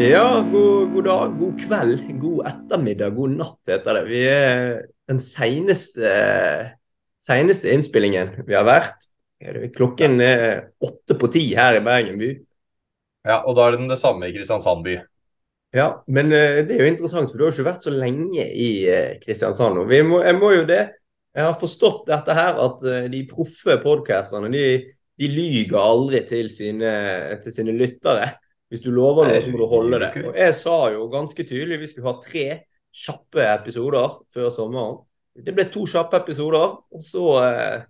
Ja, god, god, dag, god kveld, god ettermiddag, god natt heter det. Vi er den seneste, seneste innspillingen vi har vært. Klokken er åtte på ti her i Bergen by. Ja, og da er den det samme i Kristiansand by. Ja, men uh, det er jo interessant, for du har jo ikke vært så lenge i uh, Kristiansand. Må, jeg må jo det. Jeg har forstått dette her, at uh, de proffe podkasterne de, de, lyger aldri til sine, til sine lyttere. Hvis du lover noe, så må du holde det. Og jeg sa jo ganske tydelig vi skulle ha tre kjappe episoder før sommeren. Det ble to kjappe episoder, og så, eh,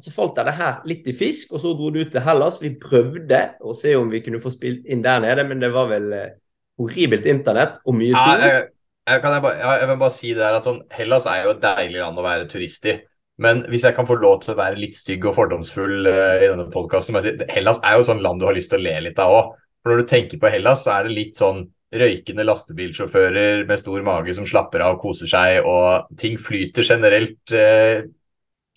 så falt det her litt i fisk. Og så dro du til Hellas. Vi prøvde å se om vi kunne få spilt inn der nede, men det var vel eh, horribelt internett og mye sol. Jeg, jeg, jeg, jeg, jeg, vil bare si det der at sånn, Hellas er jo et deilig land å være turist i. Men hvis jeg kan få lov til å være litt stygg og fordomsfull uh, i denne podkasten si, Hellas er jo sånn land du har lyst til å le litt av òg. For når du tenker på Hellas, så er det litt sånn røykende lastebilsjåfører med stor mage som slapper av og koser seg, og ting flyter generelt eh,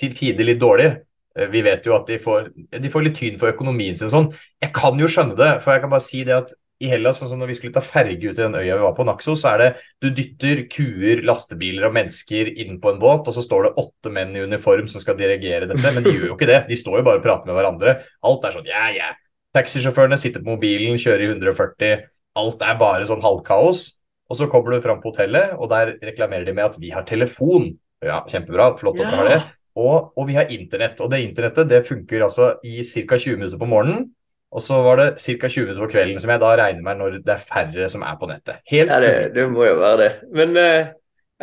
til tider litt dårlig. Eh, vi vet jo at de får, de får litt tyn for økonomien sin sånn. Jeg kan jo skjønne det, for jeg kan bare si det at i Hellas, sånn som når vi skulle ta ferge ut i den øya vi var på, Naxos, så er det du dytter kuer, lastebiler og mennesker inn på en båt, og så står det åtte menn i uniform som skal dirigere dette, men de gjør jo ikke det. De står jo bare og prater med hverandre. Alt er sånn yeah. Yeah. Taxisjåførene sitter på mobilen, kjører i 140. Alt er bare sånn halvkaos. Og så kommer du fram på hotellet, og der reklamerer de med at vi har telefon. Ja, kjempebra, flott at dere har det. Og, og, vi har internett. Og det internettet det funker altså i ca. 20 minutter på morgenen. Og så var det ca. 20 minutter på kvelden, som jeg da regner med når det er færre som er på nettet. Helt ja, det, det må jo være det. Men uh,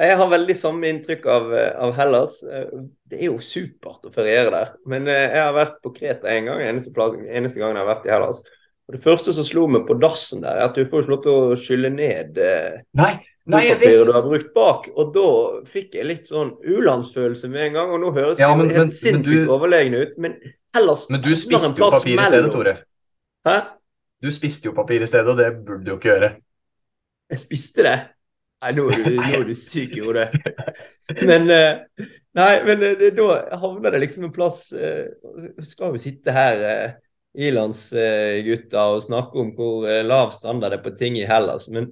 jeg har veldig samme inntrykk av, eh, av, Hellas. Eh, det er jo supert å feriere der. Men eh, jeg har vært på Kreta en gang, eneste, plass, eneste gangen jeg har vært i Hellas. Og Det første som slo meg på dassen der, er at du får ikke lov til å skylle ned Nei, nei, jeg vet. du har brukt bak. Og da fikk jeg litt sånn u-landsfølelse med en gang. Og nå høres ja, men, helt sinnssykt du... overlegne ut. Men Hellas Men du spiste jo papir i stedet, Tore. Hæ? Du spiste jo papir i stedet, og det burde du jo ikke gjøre. Jeg spiste det. Nei, nå er du, nå er du syk i hodet. Men, eh, nei, men eh, da havner det liksom en plass uh, Skal vi sitte her, uh, ilandsgutta, og snakke om hvor lav standard det er på ting i Hellas. Men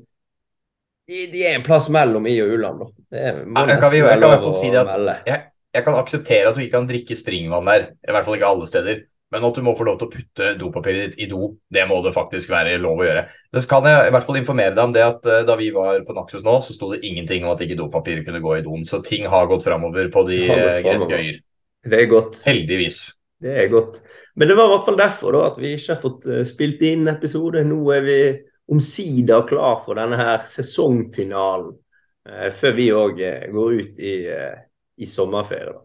de, de er en plass mellom i og u-land, da. Ja, nesten være lov å si at Jeg, jeg kan akseptere at du ikke kan drikke springvann der. I hvert fall ikke alle steder. Men at du må få lov til å putte dopapiret ditt i do, det må det faktisk være lov å gjøre. Så kan jeg i hvert fall informere deg om det at uh, da vi var på Naxos nå, så sto det ingenting om at ikke dopapiret kunne gå i doen. Så ting har gått framover på de uh, greske øyer. Det er godt. Heldigvis. Det er godt. Men det var i hvert fall derfor da, at vi ikke har fått uh, spilt inn episode. Nå er vi omsider klar for denne her sesongfinalen, før vi òg går ut i, i sommerferie. da.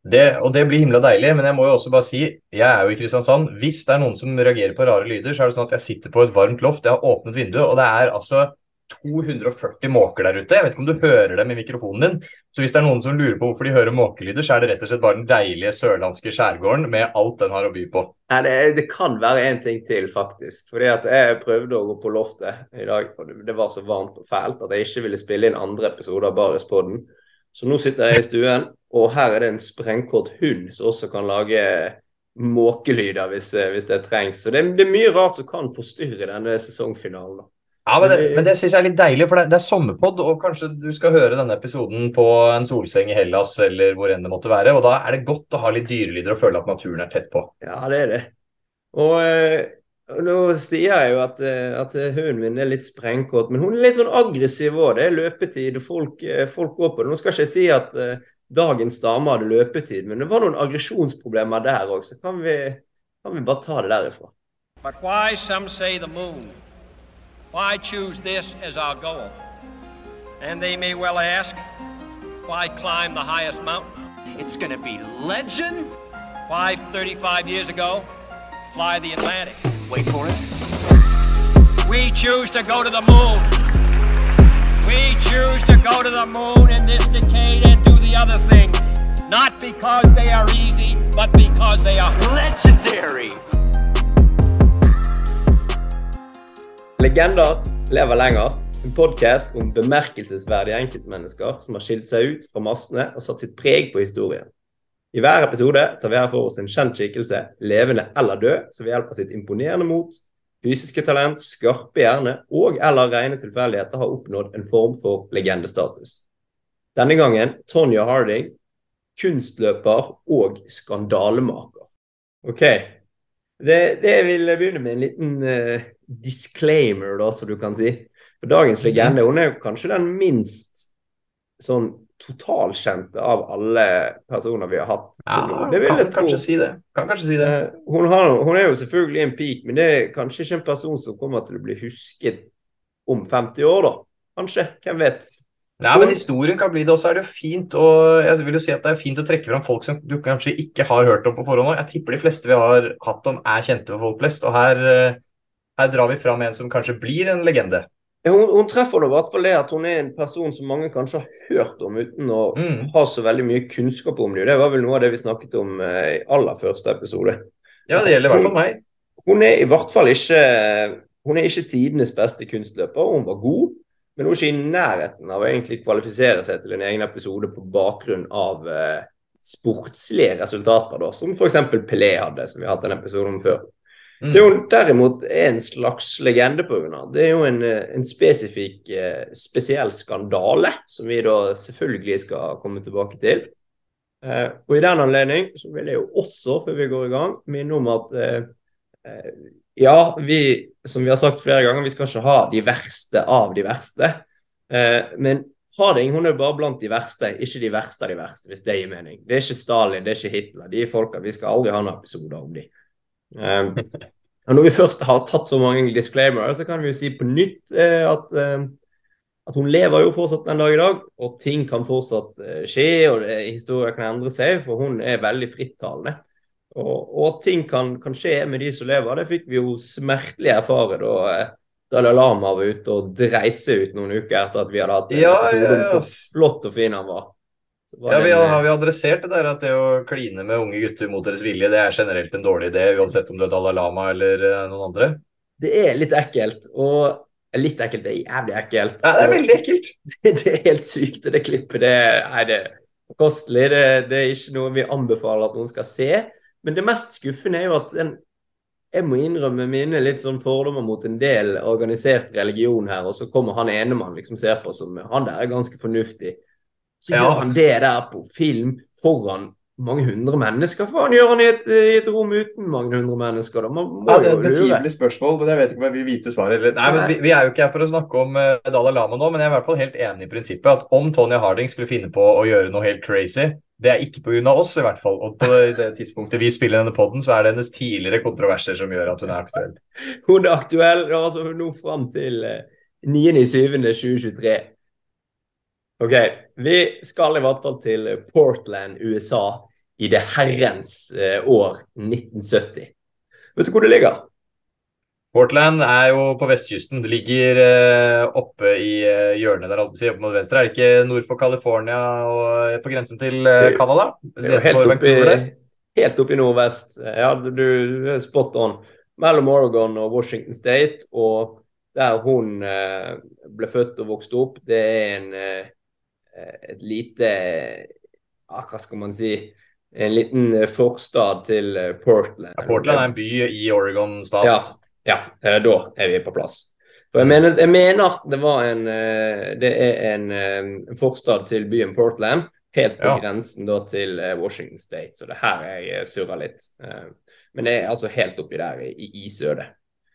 Det, og det blir himla deilig, men jeg må jo også bare si, jeg er jo i Kristiansand. Hvis det er noen som reagerer på rare lyder, så er det sånn at jeg sitter på et varmt loft, jeg har åpnet vinduet, og det er altså 240 måker der ute. Jeg vet ikke om du hører dem i mikrofonen din. Så hvis det er noen som lurer på hvorfor de hører måkelyder, så er det rett og slett bare den deilige sørlandske skjærgården med alt den har å by på. Nei, det, det kan være en ting til, faktisk. Fordi at jeg prøvde å gå på loftet i dag, og det var så varmt og fælt at jeg ikke ville spille inn andre episoder av Baris-podden. Så nå sitter jeg i stuen, og her er det en sprengkort hund som også kan lage måkelyder hvis, hvis det trengs. Så det, det, er mye rart som kan forstyrre denne sesongfinalen. Ja, Men det, men det syns jeg er litt deilig, for det, det er sommerpod, og kanskje du skal høre denne episoden på en solseng i Hellas eller hvor enn det måtte være. Og da er det godt å ha litt dyrelyder og føle at naturen er tett på. Ja, det er det. Og eh, nå sier jeg jo at, eh, at, hunden min er litt sprengkåt, men hun er litt sånn aggressiv òg. Det er løpetid, og folk, eh, folk, går på det. Nå skal ikke jeg si at uh, dagens dame hadde løpetid, men det var noen aggresjonsproblemer der òg, så kan vi, kan vi, bare ta det derifra. But why some say the moon? Why choose this as our goal? And they may well ask, why climb the highest mountain? It's gonna be legend. Why 35 years ago, fly the Atlantic? Wait for it. We choose to go to the moon. We choose to go to the moon in this decade and do the other things. Not because they are easy, but because they are legendary. Legender lever lenger. En podkast om bemerkelsesverdige enkeltmennesker som har skilt seg ut fra massene og satt sitt preg på historien. I hver episode tar vi her for oss en kjent skikkelse, levende eller død, som ved hjelp av sitt imponerende mot, fysiske talent, skarpe hjerne og eller rene tilfeldigheter har oppnådd en form for legendestatus. Denne gangen Tonja Harding, kunstløper og skandalemaker. OK. Det, det vil jeg begynne med en liten uh, disclaimer, da, som du kan si. For dagens legende hun er jo kanskje den minst sånn totalkjente av alle personer vi har hatt. Ja, det vil kan kanskje si det. Kan kanskje si det. Eh, hun, har, hun, er jo selvfølgelig en peak, men det er kanskje ikke en person som kommer til å bli husket om 50 år, da. Kanskje. Hvem vet. Nei, men historien kan bli det. Og så er det jo fint å, jeg vil jo si at det er fint å trekke fram folk som du kanskje ikke har hørt om på forhånd. Jeg tipper de fleste vi har hatt om, er kjente for folk flest. Og her, eh, her drar vi fram en som kanskje blir en legende. Hun, hun treffer i hvert fall det at hun er en person som mange kanskje har hørt om uten å mm. ha så veldig mye kunnskap om det. Det var vel noe av det vi snakket om eh, i aller første episode. Ja, det gjelder i hvert fall meg. Hun er i hvert fall ikke hun er ikke tidenes beste kunstløper. Hun var god, men hun er ikke i nærheten av å egentlig kvalifisere seg til en egen episode på bakgrunn av eh, sportslige resultater, da, som f.eks. Pelé hadde, som vi har hatt en episode om før. Mm. Det er derimot er en slags legende henne. Det er jo en, en spesifikk, eh, spesiell skandale, som vi da selvfølgelig skal komme tilbake til. Eh, og i den anledning så vil jeg jo også, før vi går i gang, minne om at eh, eh, ja, vi, som vi har sagt flere ganger, vi skal ikke ha de verste av de verste. Eh, men Harding hun er bare blant de verste, ikke de verste av de verste, hvis det gir mening. Det er ikke Stalin, det er ikke Hitler. De folka, Vi skal aldri ha noen episoder om de. Um, og når vi først har tatt så mange disclaimere, så kan vi jo si på nytt eh, at, eh, at, hun lever jo fortsatt den dag i dag, og ting kan fortsatt eh, skje, og det, historier kan endre seg, for hun er veldig frittalende. Og, og ting kan, kan, skje med de som lever. Det fikk vi jo smertelig erfare da eh, Dalai Lama var ute og dreit seg ut noen uker etter at vi hadde hatt en ja, episode om hvor flott og fin han var. Ja, vi har, har, vi adressert det der at det å kline med unge gutter mot deres vilje, det er generelt en dårlig idé, uansett om du er Dalai Lama eller uh, noen andre? Det er litt ekkelt, og litt ekkelt, det er jævlig ekkelt. Ja, det er veldig ekkelt. Det, det er helt sykt, det klippet. Det, nei, det er kostelig. Det, det, er ikke noe vi anbefaler at noen skal se. Men det mest skuffende er jo at den jeg må innrømme mine litt sånn fordommer mot en del organisert religion her, og så kommer han ene man liksom ser på som han der er ganske fornuftig. Så ja. gjør han det der på film foran mange hundre mennesker. For faen gjør han i et, i et, rom uten mange hundre mennesker? Da? Man må ja, det, er et betimelig spørsmål, men jeg vet ikke om jeg vil vite svaret. Eller. Nei, men vi, vi, er jo ikke her for å snakke om uh, Dalai Lama nå, men jeg er i hvert fall helt enig i prinsippet at om Tonja Harding skulle finne på å gjøre noe helt crazy, det er ikke pga. oss, i hvert fall. Og på det tidspunktet vi spiller denne poden, så er det hennes tidligere kontroverser som gjør at hun er aktuell. Hun er aktuell altså nå fram til uh, 9.7.2023. OK. Vi skal i hvert fall til Portland, USA i det herrens eh, år 1970. Vet du hvor det ligger? Portland er jo på vestkysten. Det ligger eh, oppe i eh, hjørnet der, oppe mot venstre. Er det ikke nord for California og på grensen til Canada? Helt oppe i, helt nordvest. Ja, du er spot on. Mellom Oregon og Washington State. Og der hun ble født og vokste opp, det er en et lite ja, Hva skal man si En liten eh, forstad til eh, Portland. Ja, Portland er en by i Oregon stat. Ja, ja da er vi på plass. For jeg mener, jeg mener det var en Det er en, en forstad til byen Portland, helt på ja. grensen da til Washington State. Så det her jeg surrer litt. Men det er altså helt oppi der i, i isødet.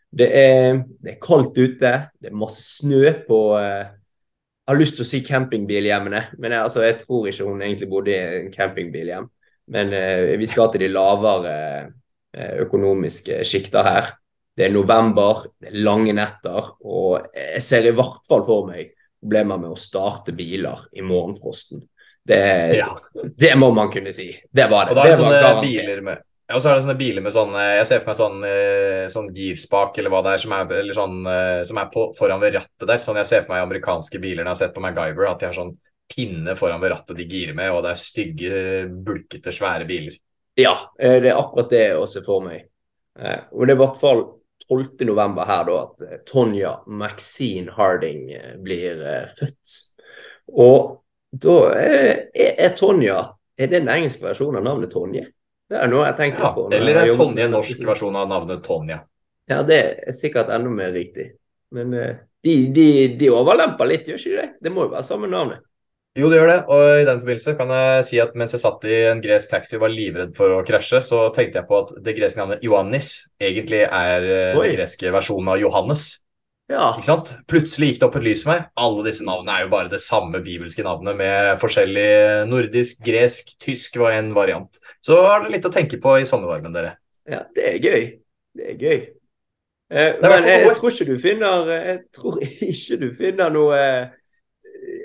Det er, det er kaldt ute, det er masse snø på har lyst til å si campingbilhjemmene, men jeg, altså, jeg tror ikke hun egentlig bodde i en campingbilhjem. Men eh, vi skal til de lavere eh, økonomiske sjikter her. Det er november, det er lange netter, og jeg ser i hvert fall for meg problemer med å starte biler i morgenfrosten. Det, ja. det må man kunne si. Det var det. Og da er det sånne biler med og så er det sånne biler med sånn Jeg ser for meg sånn, eh, sånn girspak eller hva det er, som er, sånn, eh, som er på, foran ved rattet der. Sånn jeg ser for meg amerikanske biler når jeg har sett på MacGyver, at de har sånn pinne foran ved rattet de girer med, og det er stygge, bulkete, svære biler. Ja, eh, det er akkurat det jeg ser for meg. Og det er i hvert fall 12. november her da at Tonja Maxine Harding blir født. Og da er, er Tonja Er det en engelsk versjon av navnet Tonje? Det er noe jeg tenker ja, på. Eller en Tonje, norsk versjon av navnet Tonja? Ja, det er sikkert enda mer riktig. Men uh, de, de, de, overlemper litt, gjør ikke de det? Det må jo være samme navnet. Jo, det gjør det. Og i den forbindelse kan jeg si at mens jeg satt i en gresk taxi og var livredd for å krasje, så tenkte jeg på at det greske navnet Ioannis egentlig er uh, den greske versjonen av Johannes. Ja. Ikke sant? Plutselig gikk det opp et lys for meg. Alle disse navnene er jo bare det samme bibelske navnet med forskjellig nordisk, gresk, tysk var en variant. Så har dere litt å tenke på i sommervarmen, dere. Ja, det er gøy. Det er gøy. Eh, men jeg, jeg, tror ikke du finner Jeg tror ikke du finner noe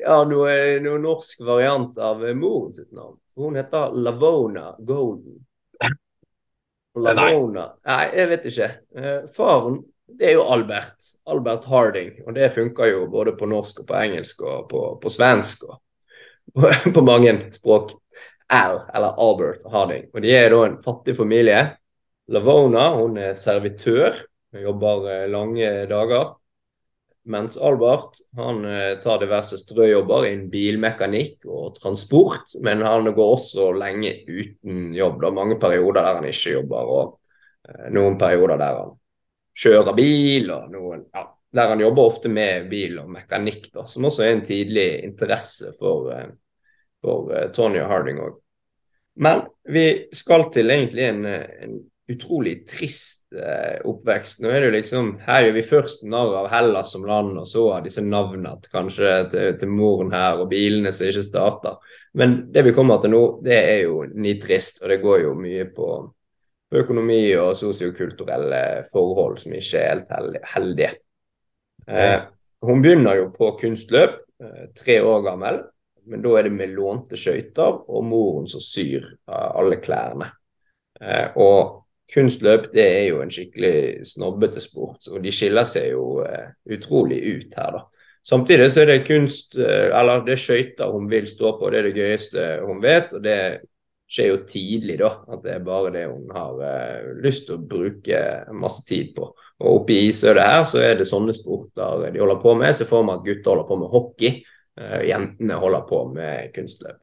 ja, noe, noe norsk variant av moren sitt navn. Hun heter Lavona Golden. Lavona Nei, jeg vet ikke. Eh, faren det er jo Albert. Albert Harding. Og det funker jo både på norsk og på engelsk og på, på svensk og på, mange språk. Al, eller Albert Harding. Og de er da en fattig familie. Lavona hun er servitør, hun jobber eh, lange dager. Mens Albert han eh, tar diverse strøjobber innen bilmekanikk og transport, men han går også lenge uten jobb. Det er mange perioder der han ikke jobber, og eh, noen perioder der han kjører bil, og noen ja, der han jobber ofte med bil og mekanikk, da, som også er en tidlig interesse for, eh, for Tony Tonje Harding òg. Men vi skal til egentlig en, en utrolig trist eh, oppvekst. Nå er det jo liksom, Her gjør vi først narr av Hellas som land, og så av disse navnene kanskje til, til, moren her, og bilene som ikke starter. Men det vi kommer til nå, det er jo nitrist, og det går jo mye på økonomi og sosiokulturelle forhold som ikke er helt heldige. Eh, hun begynner jo på kunstløp, eh, tre år gammel, men da er det med lånte skøyter og moren som syr alle klærne. Eh, og kunstløp det er jo en skikkelig snobbete sport, og de skiller seg jo eh, utrolig ut her, da. Samtidig så er det kunst, eh, eller det er skøyter hun vil stå på, det er det gøyeste hun vet. og det skjer jo tidlig, da. At det er bare det hun har eh, lyst til å bruke masse tid på. Og oppe i isødet her så er det sånne sporter de holder på med. Se for meg at gutter holder på med hockey, eh, jentene holder på med kunstløp.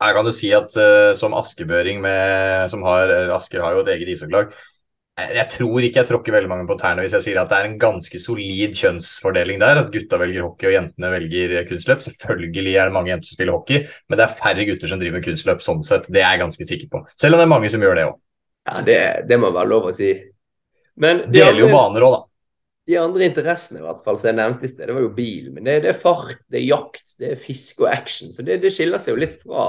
Her kan du si at uh, som askebøring med, som har Asker har jo et eget ishockeylag jeg tror ikke jeg tråkker veldig mange på tærne hvis jeg sier at det er en ganske solid kjønnsfordeling der. At gutta velger hockey og jentene velger kunstløp. Selvfølgelig er det mange jenter som spiller hockey, men det er færre gutter som driver med kunstløp sånn sett. Det er jeg ganske sikker på. Selv om det er mange som gjør det òg. Ja, det, det, må være lov å si. Men de det gjelder jo baner òg, da. De andre interessene i hvert fall, som jeg nevnte i sted, det var jo bil. Men det, det, er fart, det er jakt, det er fiske og action. Så det, det skiller seg jo litt fra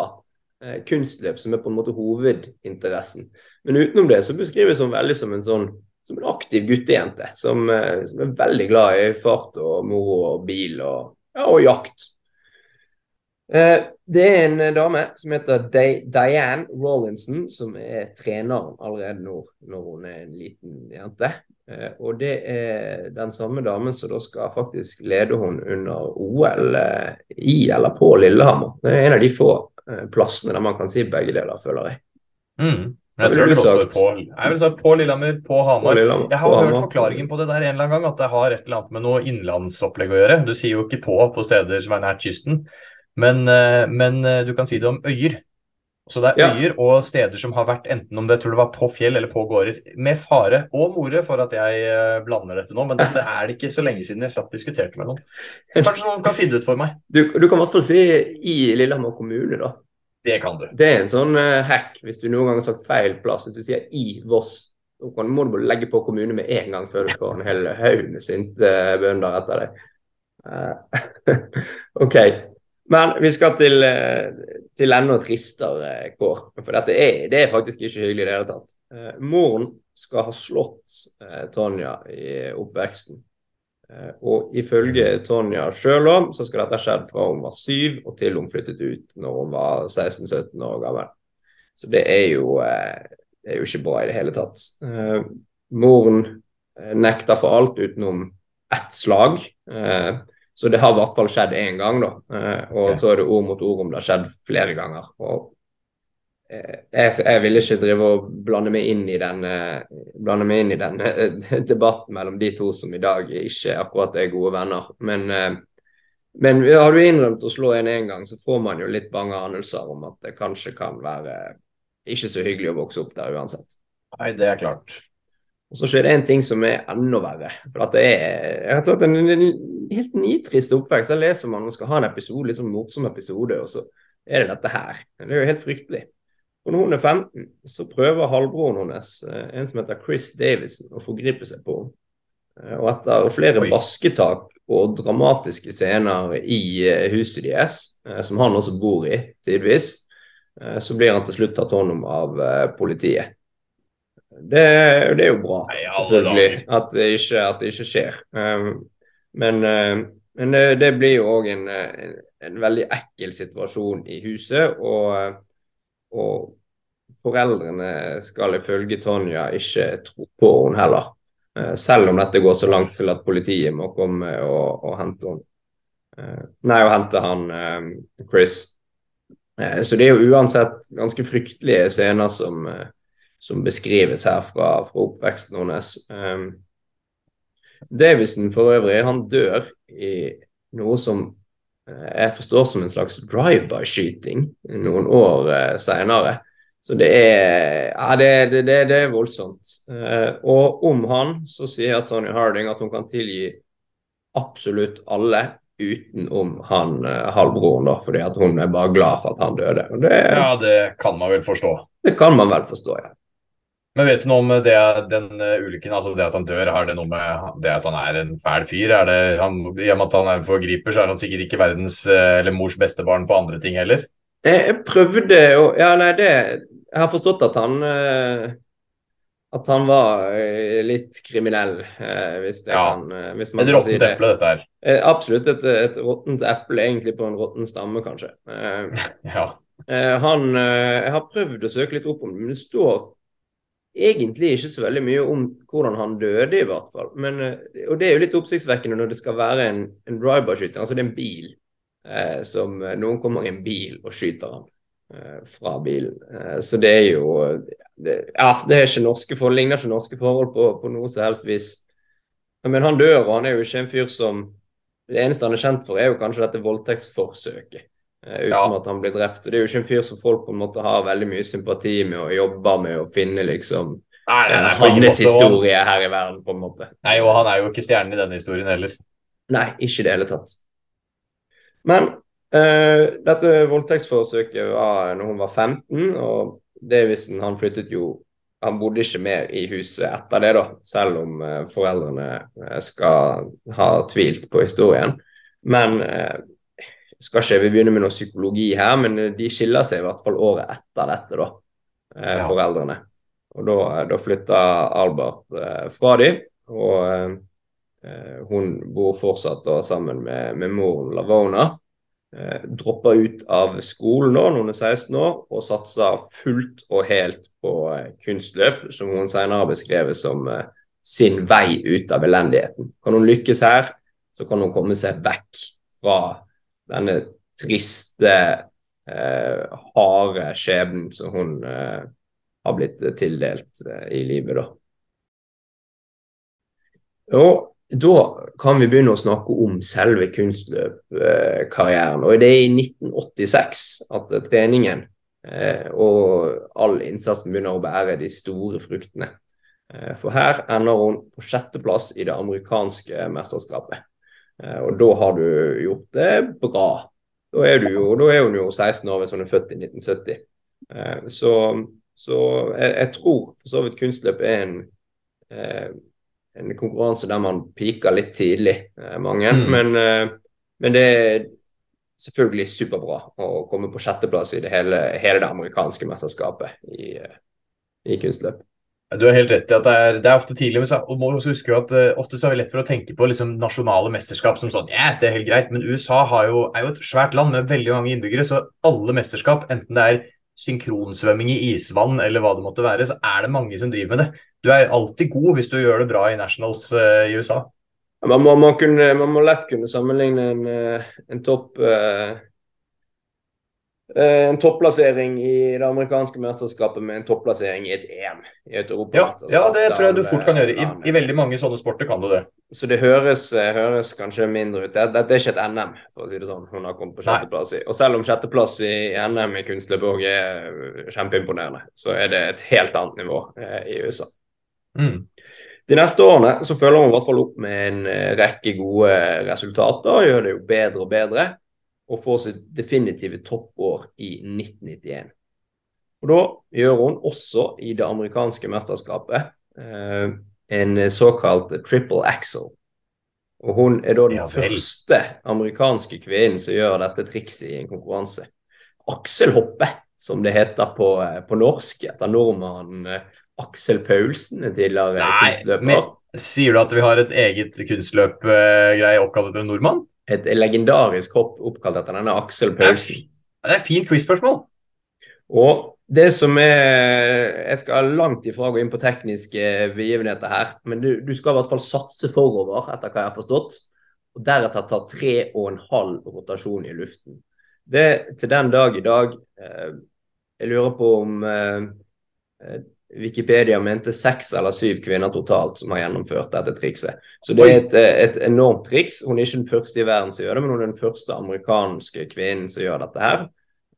eh, kunstløp, som er på en måte hovedinteressen. Men utenom det så beskrives hun veldig som en sånn som en aktiv guttejente. Som, eh, som er veldig glad i fart og moro og bil og, ja, og jakt. Eh, det er en dame som heter Diane Rollinson, som er treneren allerede nå når hun er en liten jente. Eh, og det er den samme damen som da skal faktisk lede hun under OL i eller på Lillehammer. Det er en av de få plassene der man kan si begge deler, føler jeg. Mm. Jeg tror det står på, jeg vil si på Lillehammer, på Hamar. Jeg har hørt forklaringen på det der en eller annen gang, at det har et eller annet med noe innlandsopplegg å gjøre. Du sier jo ikke på på steder som er nært kysten, men, eh, men eh, du kan si det om øyer. Så det er ja. øyer og steder som har vært enten om det tror det var på fjell eller på gårder, med fare og more for at jeg eh, blander dette nå, men dette er det ikke så lenge siden jeg satt og diskuterte med noen. Kanskje noen kan finne det ut for meg. Du, du kan i hvert fall si i Lillehammer kommune, da. Det kan du. Det er en sånn uh, hack hvis du noen gang har sagt feil plass. Hvis du sier i Voss, så må du bare legge på kommune med en gang før du får en hel haug med sinte uh, bønder etter deg. Uh, OK. Men vi skal til, til enda tristere kår. For dette er, det er faktisk ikke hyggelig i det hele tatt. moren skal ha slått Tonja i oppveksten. Eh, og ifølge Tonja sjøl så skal dette ha skjedd fra hun var syv og til hun flyttet ut når hun var 16-17 år gammel. Så det er, jo, eh, det er jo ikke bra i det hele tatt. Eh, moren nekter for alt utenom ett slag. Så det har i hvert fall skjedd én gang, da. Og så er det ord mot ord om det har skjedd flere ganger. Og jeg, jeg, vil ikke drive og blande meg inn i den, meg inn i den debatten mellom de to som i dag ikke akkurat er gode venner. Men, eh, men har du innrømt å slå en én gang, så får man jo litt bange anelser om at det kanskje kan være ikke så hyggelig å vokse opp der uansett. Nei, det er klart. Og så skjer det en ting som er enda verre. For at det er rett og slett en, en helt nitrist oppvekst. Jeg leser man skal ha en episode, litt sånn morsom episode, og så er det dette her. Det er jo helt fryktelig. Og når hun er 15, så prøver halvbroren hennes, eh, en som heter Chris Davison, å forgripe seg på henne. Eh, og etter flere Oi. basketak og dramatiske scener i eh, huset deres, som han også bor i tidvis, så blir han til slutt tatt hånd om av politiet. Det, det, er jo bra, selvfølgelig, at det ikke, at det ikke skjer. Um, men, men det, blir jo òg en, en, en veldig ekkel situasjon i huset, og, og foreldrene skal ifølge Tonja ikke tro på henne heller. Uh, selv om dette går så langt til at politiet må komme og, og hente henne. Uh, nei, og hente han um, Chris. Så det er jo uansett ganske fryktelige scener som som beskrives her fra, fra oppveksten hennes. Davison for øvrig, han dør i noe som jeg forstår som en slags drive-by-skyting noen år uh, seinere. Så det er, ja, det, det, det, er voldsomt. Uh, og om han så sier Tony Harding at hun kan tilgi absolutt alle utenom han halvbroren, da, fordi at hun er bare glad for at han døde. Ja, det kan man vel forstå. det kan man vel forstå, ja. Men vet du noe om det, den eh, ulykken, altså det at han dør, har det noe med det at han er en fæl fyr? Er det, han, I og med at han er forgriper, så er han sikkert ikke verdens eh, eller mors beste barn på andre ting heller? Jeg prøvde å Ja, nei, det Jeg har forstått at han eh, At han var litt kriminell, hvis det Ja. kan hvis man Et kan si råttent det. eple, dette her. Absolutt et, et råttent eple, egentlig på en råtten stamme, kanskje. Ja. han Jeg har prøvd å søke litt opp om det, men det står egentlig ikke så veldig mye om hvordan han døde, i hvert fall. Men, eh, og det er jo litt oppsiktsvekkende når det skal være en, en drive-by-skyting. Altså det er en bil eh, som eh, Noen kommer i en bil og skyter ham eh, fra bilen. Eh, så det er jo det, Ja, det er ikke norske forhold, ligner ikke norske forhold på, på noe som helst vis. Men han dør, og han er jo ikke en fyr som Det eneste han er kjent for, er jo kanskje dette voldtektsforsøket. Eh, uten Ja. at han blir drept. Så det er jo ikke en fyr som folk på en måte har veldig mye sympati med og jobber med å finne liksom Nei, nei, eh, nei, hans historie og- her i verden, på en måte. Nei, og han er jo ikke stjernen i denne historien heller. Nei, ikke i det hele tatt. Men uh, dette voldtektsforsøket var når hun var 15, og Davison han flyttet jo Han bodde ikke mer i huset etter det, da, selv om eh, foreldrene skal ha tvilt på historien. Men skal ikke vi begynne med noe psykologi her, men eh, de skiller seg i hvert fall året etter dette, da, eh, Ja. foreldrene. Og da, da flytta Albert eh, fra dem, og eh, Eh, Hun bor fortsatt da sammen med, med moren Lavona. Eh, dropper ut av skolen nå når hun er 16 år, og satser fullt og helt på eh, kunstløp, som hun senere har beskrevet som eh, sin vei ut av elendigheten. Kan hun lykkes her, så kan hun komme seg vekk fra denne triste, eh, harde skjebnen som hun eh, har blitt tildelt eh, i livet, da. Og da kan vi begynne å snakke om selve kunstløpkarrieren. Og det er i 1986 at treningen eh, og all innsatsen begynner å bære de store fruktene. Eh, for her ender hun på sjetteplass i det amerikanske mesterskapet. Eh, og da har du gjort det bra. Da er, du jo, da er hun jo 16 år hvis hun er født i 1970. Eh, så så jeg, jeg tror for så vidt kunstløp er en eh, en konkurranse der man piker litt tidlig, mange. Mm. Men, men det er selvfølgelig superbra å komme på sjetteplass i det hele, hele det amerikanske mesterskapet i, i kunstløp. Du har helt rett i at det er, det er ofte tidlig, men så, og må også huske at uh, ofte så er vi lett for å tenke på liksom, nasjonale mesterskap som sånn Ja, det er helt greit, men USA jo, er jo et svært land med veldig mange innbyggere, så alle mesterskap, enten det er synkronsvømming i isvann eller hva det måtte være, så er det mange som driver med det. Du er alltid god hvis du gjør det bra i nationals uh, i USA. Man må, man, kunne, man må lett kunne sammenligne en, eh, en topp eh, en topplassering i det amerikanske mesterskapet med en topplassering i et EM. I et Ja, europamesterskap. ja, det tror jeg du fort kan gjøre. I, I veldig mange sånne sporter kan du det. Så det høres, eh, høres kanskje mindre ut. Dette er ikke et NM, for å si det sånn. Hun har kommet på sjetteplass i. Og selv om sjetteplass i NM i kunstløp òg er eh, kjempeimponerende, så er det et helt annet nivå eh, i USA. Mm. De neste årene så følger hun i hvert fall opp med en eh, rekke gode resultater, og gjør det jo bedre og bedre, og får sitt definitive toppår i 1991. Og Da gjør hun også i det amerikanske mesterskapet eh, en såkalt triple axel. Og hun er da den Ja første amerikanske kvinnen som gjør dette trikset i en konkurranse. Akselhoppe, som det heter på, eh, på norsk, etter nordmannen eh, Aksel Paulsen, en tidligere Nei, kunstløper. men sier du at vi har et eget kunstløpgreie oppkalt etter en nordmann? Et legendarisk hopp oppkalt etter denne Aksel Paulsen. det er et fint quiz-spørsmål. Og det som er Jeg skal langt ifra gå inn på tekniske begivenheter her, men du, du skal i hvert fall satse forover, etter hva jeg har forstått, og deretter ta tre og en halv rotasjon i luften. Det til den dag i dag eh, Jeg lurer på om eh, eh, Wikipedia mente seks eller syv kvinner totalt som har gjennomført dette trikset. Så det er et, eh, et enormt triks. Hun er ikke den første i verden som gjør det, men hun er den første amerikanske kvinnen som gjør dette her.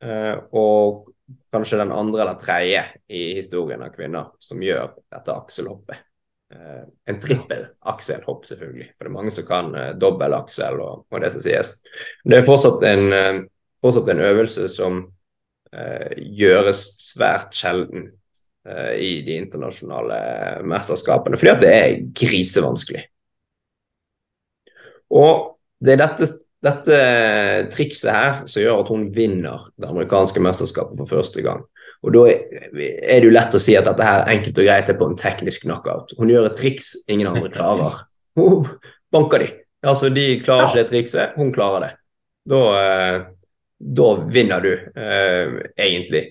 Eh, og kanskje den andre eller tredje i historien av kvinner som gjør dette akselhoppet. Eh, en trippel akselhopp, selvfølgelig. For det er mange som kan dobbel aksel og, og det som sies. Det er fortsatt en, fortsatt en øvelse som gjøres svært sjelden i de internasjonale mesterskapene, fordi at det er grisevanskelig. Og det er dette, dette trikset her som gjør at hun vinner det amerikanske mesterskapet for første gang. Og da er det jo lett å si at dette her enkelt og greit er på en teknisk knockout. Hun gjør et triks ingen andre klarer. Hun banker de. Altså, de klarer ikke det trikset, hun klarer det. Da, eh, da vinner du, eh, egentlig.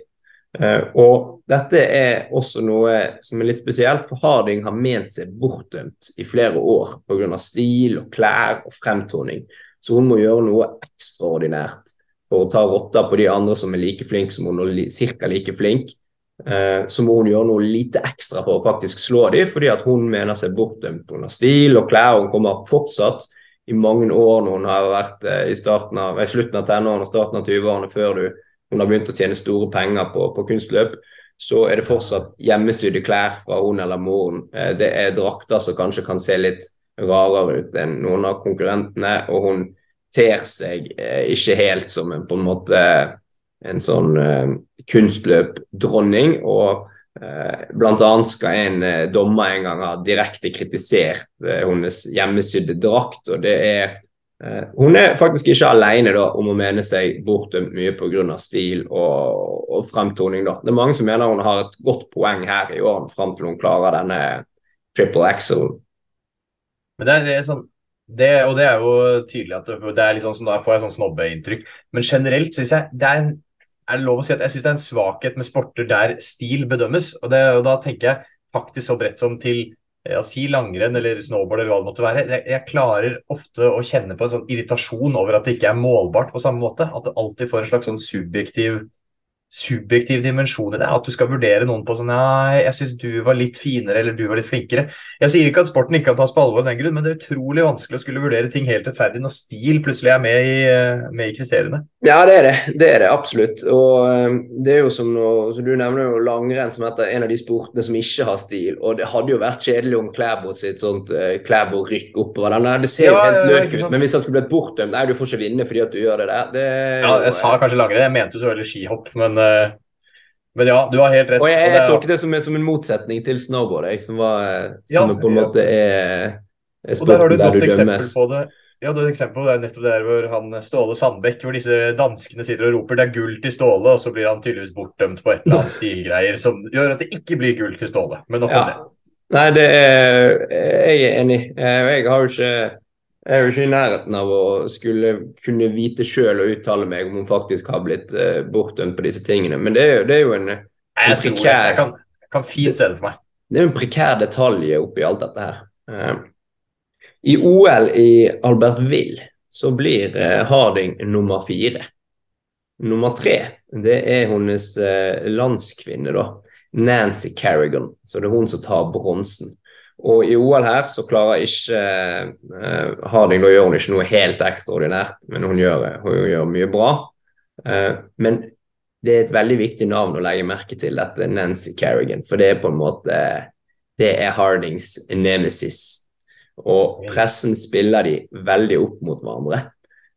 Eh, og dette er også noe som er litt spesielt, for Harding har ment seg bortdømt i flere år pga. stil og klær og fremtoning. Så hun må gjøre noe ekstraordinært for å ta rotta på de andre som er like flinke som hun, og ca. like flink. Eh, så må hun gjøre noe lite ekstra for å faktisk slå dem, fordi at hun mener seg bortdømt pga. stil og klær. Hun kommer fortsatt i mange år når hun har vært eh, i, av, i slutten av tenårene og starten av 20-årene før du, hun har begynt å tjene store penger på, på kunstløp, så er det fortsatt hjemmesydde klær fra hun eller moren. Eh, det er drakter som kanskje kan se litt rarere ut enn noen av konkurrentene, og hun ter seg eh, ikke helt som en, på en måte en sånn eh, kunstløpdronning. Og eh, blant annet skal en eh, dommer en gang ha direkte kritisert eh, hennes hjemmesydde drakt, og det er eh, Hun er faktisk ikke alene da, om å mene seg bortdømt mye pga. stil og, og fremtoning. Da. Det er mange som mener hun har et godt poeng her i årene fram til hun klarer denne triple axel. Men det er sånn det, og det er jo tydelig at det er litt sånn som da får jeg sånn snobbeinntrykk. Men generelt syns jeg det er, en, er det lov å si at jeg synes det er en svakhet med sporter der stil bedømmes. Og, det, og da tenker jeg faktisk så bredt som til ja, si langrenn eller snowboard eller hva det måtte være. Jeg, jeg klarer ofte å kjenne på en sånn irritasjon over at det ikke er målbart på samme måte. At du alltid får en slags sånn subjektiv subjektiv dimensjon i det. At du skal vurdere noen på sånn Nei, jeg syns du var litt finere eller du var litt flinkere. Jeg sier ikke at sporten ikke kan tas på alvor av den grunn, men det er utrolig vanskelig å skulle vurdere ting helt rettferdig når stil plutselig er med i, eh, med i kriteriene. Ja, det er det. Det er det absolutt. Og eh, det er jo som nå, så Du nevner jo langrenn som heter en av de sportene som ikke har stil. Og det hadde jo vært kjedelig om Klæbo sitt sånt uh, Klæbo-rykk oppover den der. Det ser jo Ja, helt løk ut. Men hvis han skulle blitt bortdømt Nei, du får ikke vinne fordi at du gjør det der. Det, Ja, jeg sa kanskje langrenn, jeg mente jo selvfølgelig skihopp, men, eh, men ja, du har helt rett. Og jeg, det jeg er- tolker det som, som en motsetning til snowboard, jeg, som, var, som Ja, på en måte er, er sporten der du dømmes. på det. Ja, du har et eksempel det er nettopp der hvor han Ståle Sandbekk, hvor disse danskene sitter og roper 'det er gull til Ståle', og så blir han tydeligvis bortdømt på et eller annet stilgreier som gjør at det ikke blir gull til Ståle. Men nok om det. Nei, det er Jeg er enig. Eh, Jeg har jo ikke jeg er jo ikke i nærheten av å skulle kunne vite sjøl og uttale meg om hun faktisk har blitt eh, bortdømt på disse tingene. Men det er jo, det er jo en, en prekær- jeg, kan, jeg kan fint se det for meg. det er jo en prekær detalj oppi alt dette her. Eh, I OL i Albertville så blir eh, Harding nummer fire. Nummer tre, det er hennes landskvinne, da. Nancy Kerrigan. Så det er hun som tar bronsen. Og i OL her så klarer ikke eh, Harding Da gjør hun ikke noe helt ekstraordinært, men hun gjør, hun gjør mye bra. Eh, men det er et veldig viktig navn å legge merke til, dette Nancy Kerrigan, for det er på en måte det er Hardings nemesis. Og pressen spiller de veldig opp mot hverandre.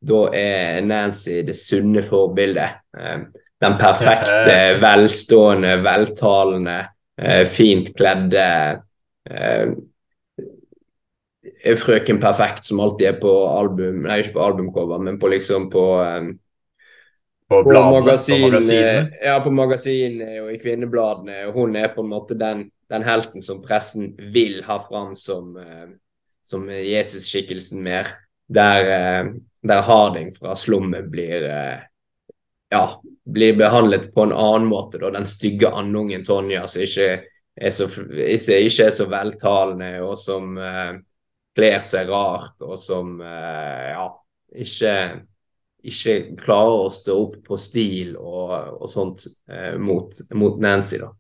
Da er Nancy det sunne forbildet. Eh, den perfekte, velstående, veltalende, eh, fint kledde eh, Frøken Perfekt som alltid er på album Nei, ikke på albumcover, men på liksom på på, på, bladene, magasin, på magasinene? Ja, på magasinene og i kvinnebladene. og Hun er på en måte den, den helten som pressen vil ha fram som, som Jesus-skikkelsen mer. Der, der Harding fra slummet blir ja, blir behandlet på en annen måte. Da. Den stygge andungen Tonja som ikke er så, ikke er så veltalende, og som uh, kler seg rart, og som uh, ja, ikke, ikke klarer å stå opp på stil og, og sånt uh, mot, mot, Nancy. da.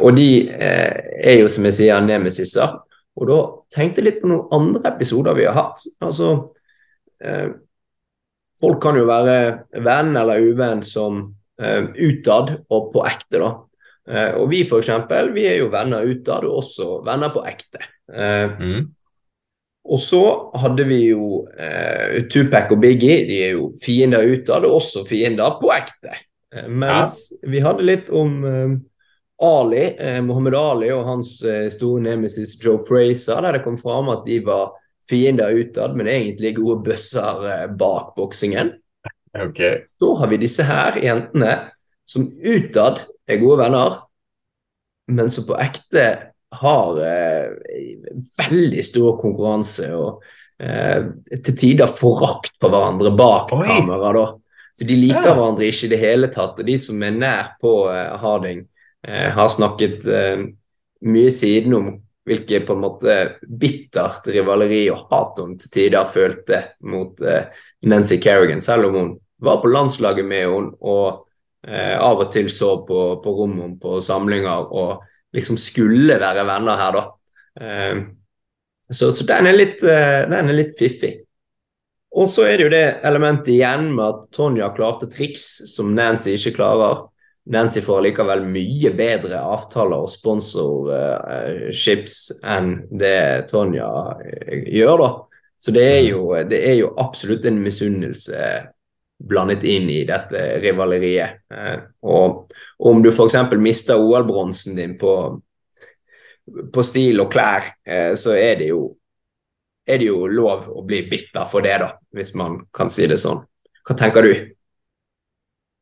og de er jo, som jeg sier, nemesiser. Og da tenkte jeg litt på noen andre episoder vi har hatt. Altså Folk kan jo være venn eller uvenn som utad og på ekte, da. Uh, og vi for eksempel, vi er jo venner utad og også venner på ekte. Uh, mm. Og så hadde vi jo Tupac og Biggie, de er jo fiender utad og også fiender på ekte. mens ja. vi hadde litt om Ali, Mohammed Ali og hans store nemesis Joe Fraser, der det kom fram at de var fiender utad, men egentlig gode bøsser eh, bak boksingen. Okay. Så har vi disse her jentene som utad er gode venner, men som på ekte har eh, veldig stor konkurranse og eh, til tider forakt for hverandre bak Oi. kamera. da. Så de liker ja. hverandre ikke i det hele tatt. Og de som er nær på eh, Harding, eh, har snakket eh, mye siden om hvilket på en måte bittert rivaleri og hat hun til tider følte mot uh, Nancy Kerrigan, selv om hun var på landslaget med henne og uh, av og til så på, på rommet på samlinger og liksom skulle være venner her, da. Eh, så, så den, er litt, den er litt fiffig. Og så er det jo det elementet igjen med at Tonja klarte triks som Nancy ikke klarer. Nancy får likevel mye bedre avtaler og sponsorships enn det Tonja eh, gjør, da. Så det er jo, det er jo absolutt en misunnelse blandet inn i dette rivaleriet. Eh, og om du f.eks. mister OL-bronsen din på, på, stil og klær, eh, så er det, jo, er det jo lov å bli bitter for det, da, hvis man kan si det sånn. Hva tenker du?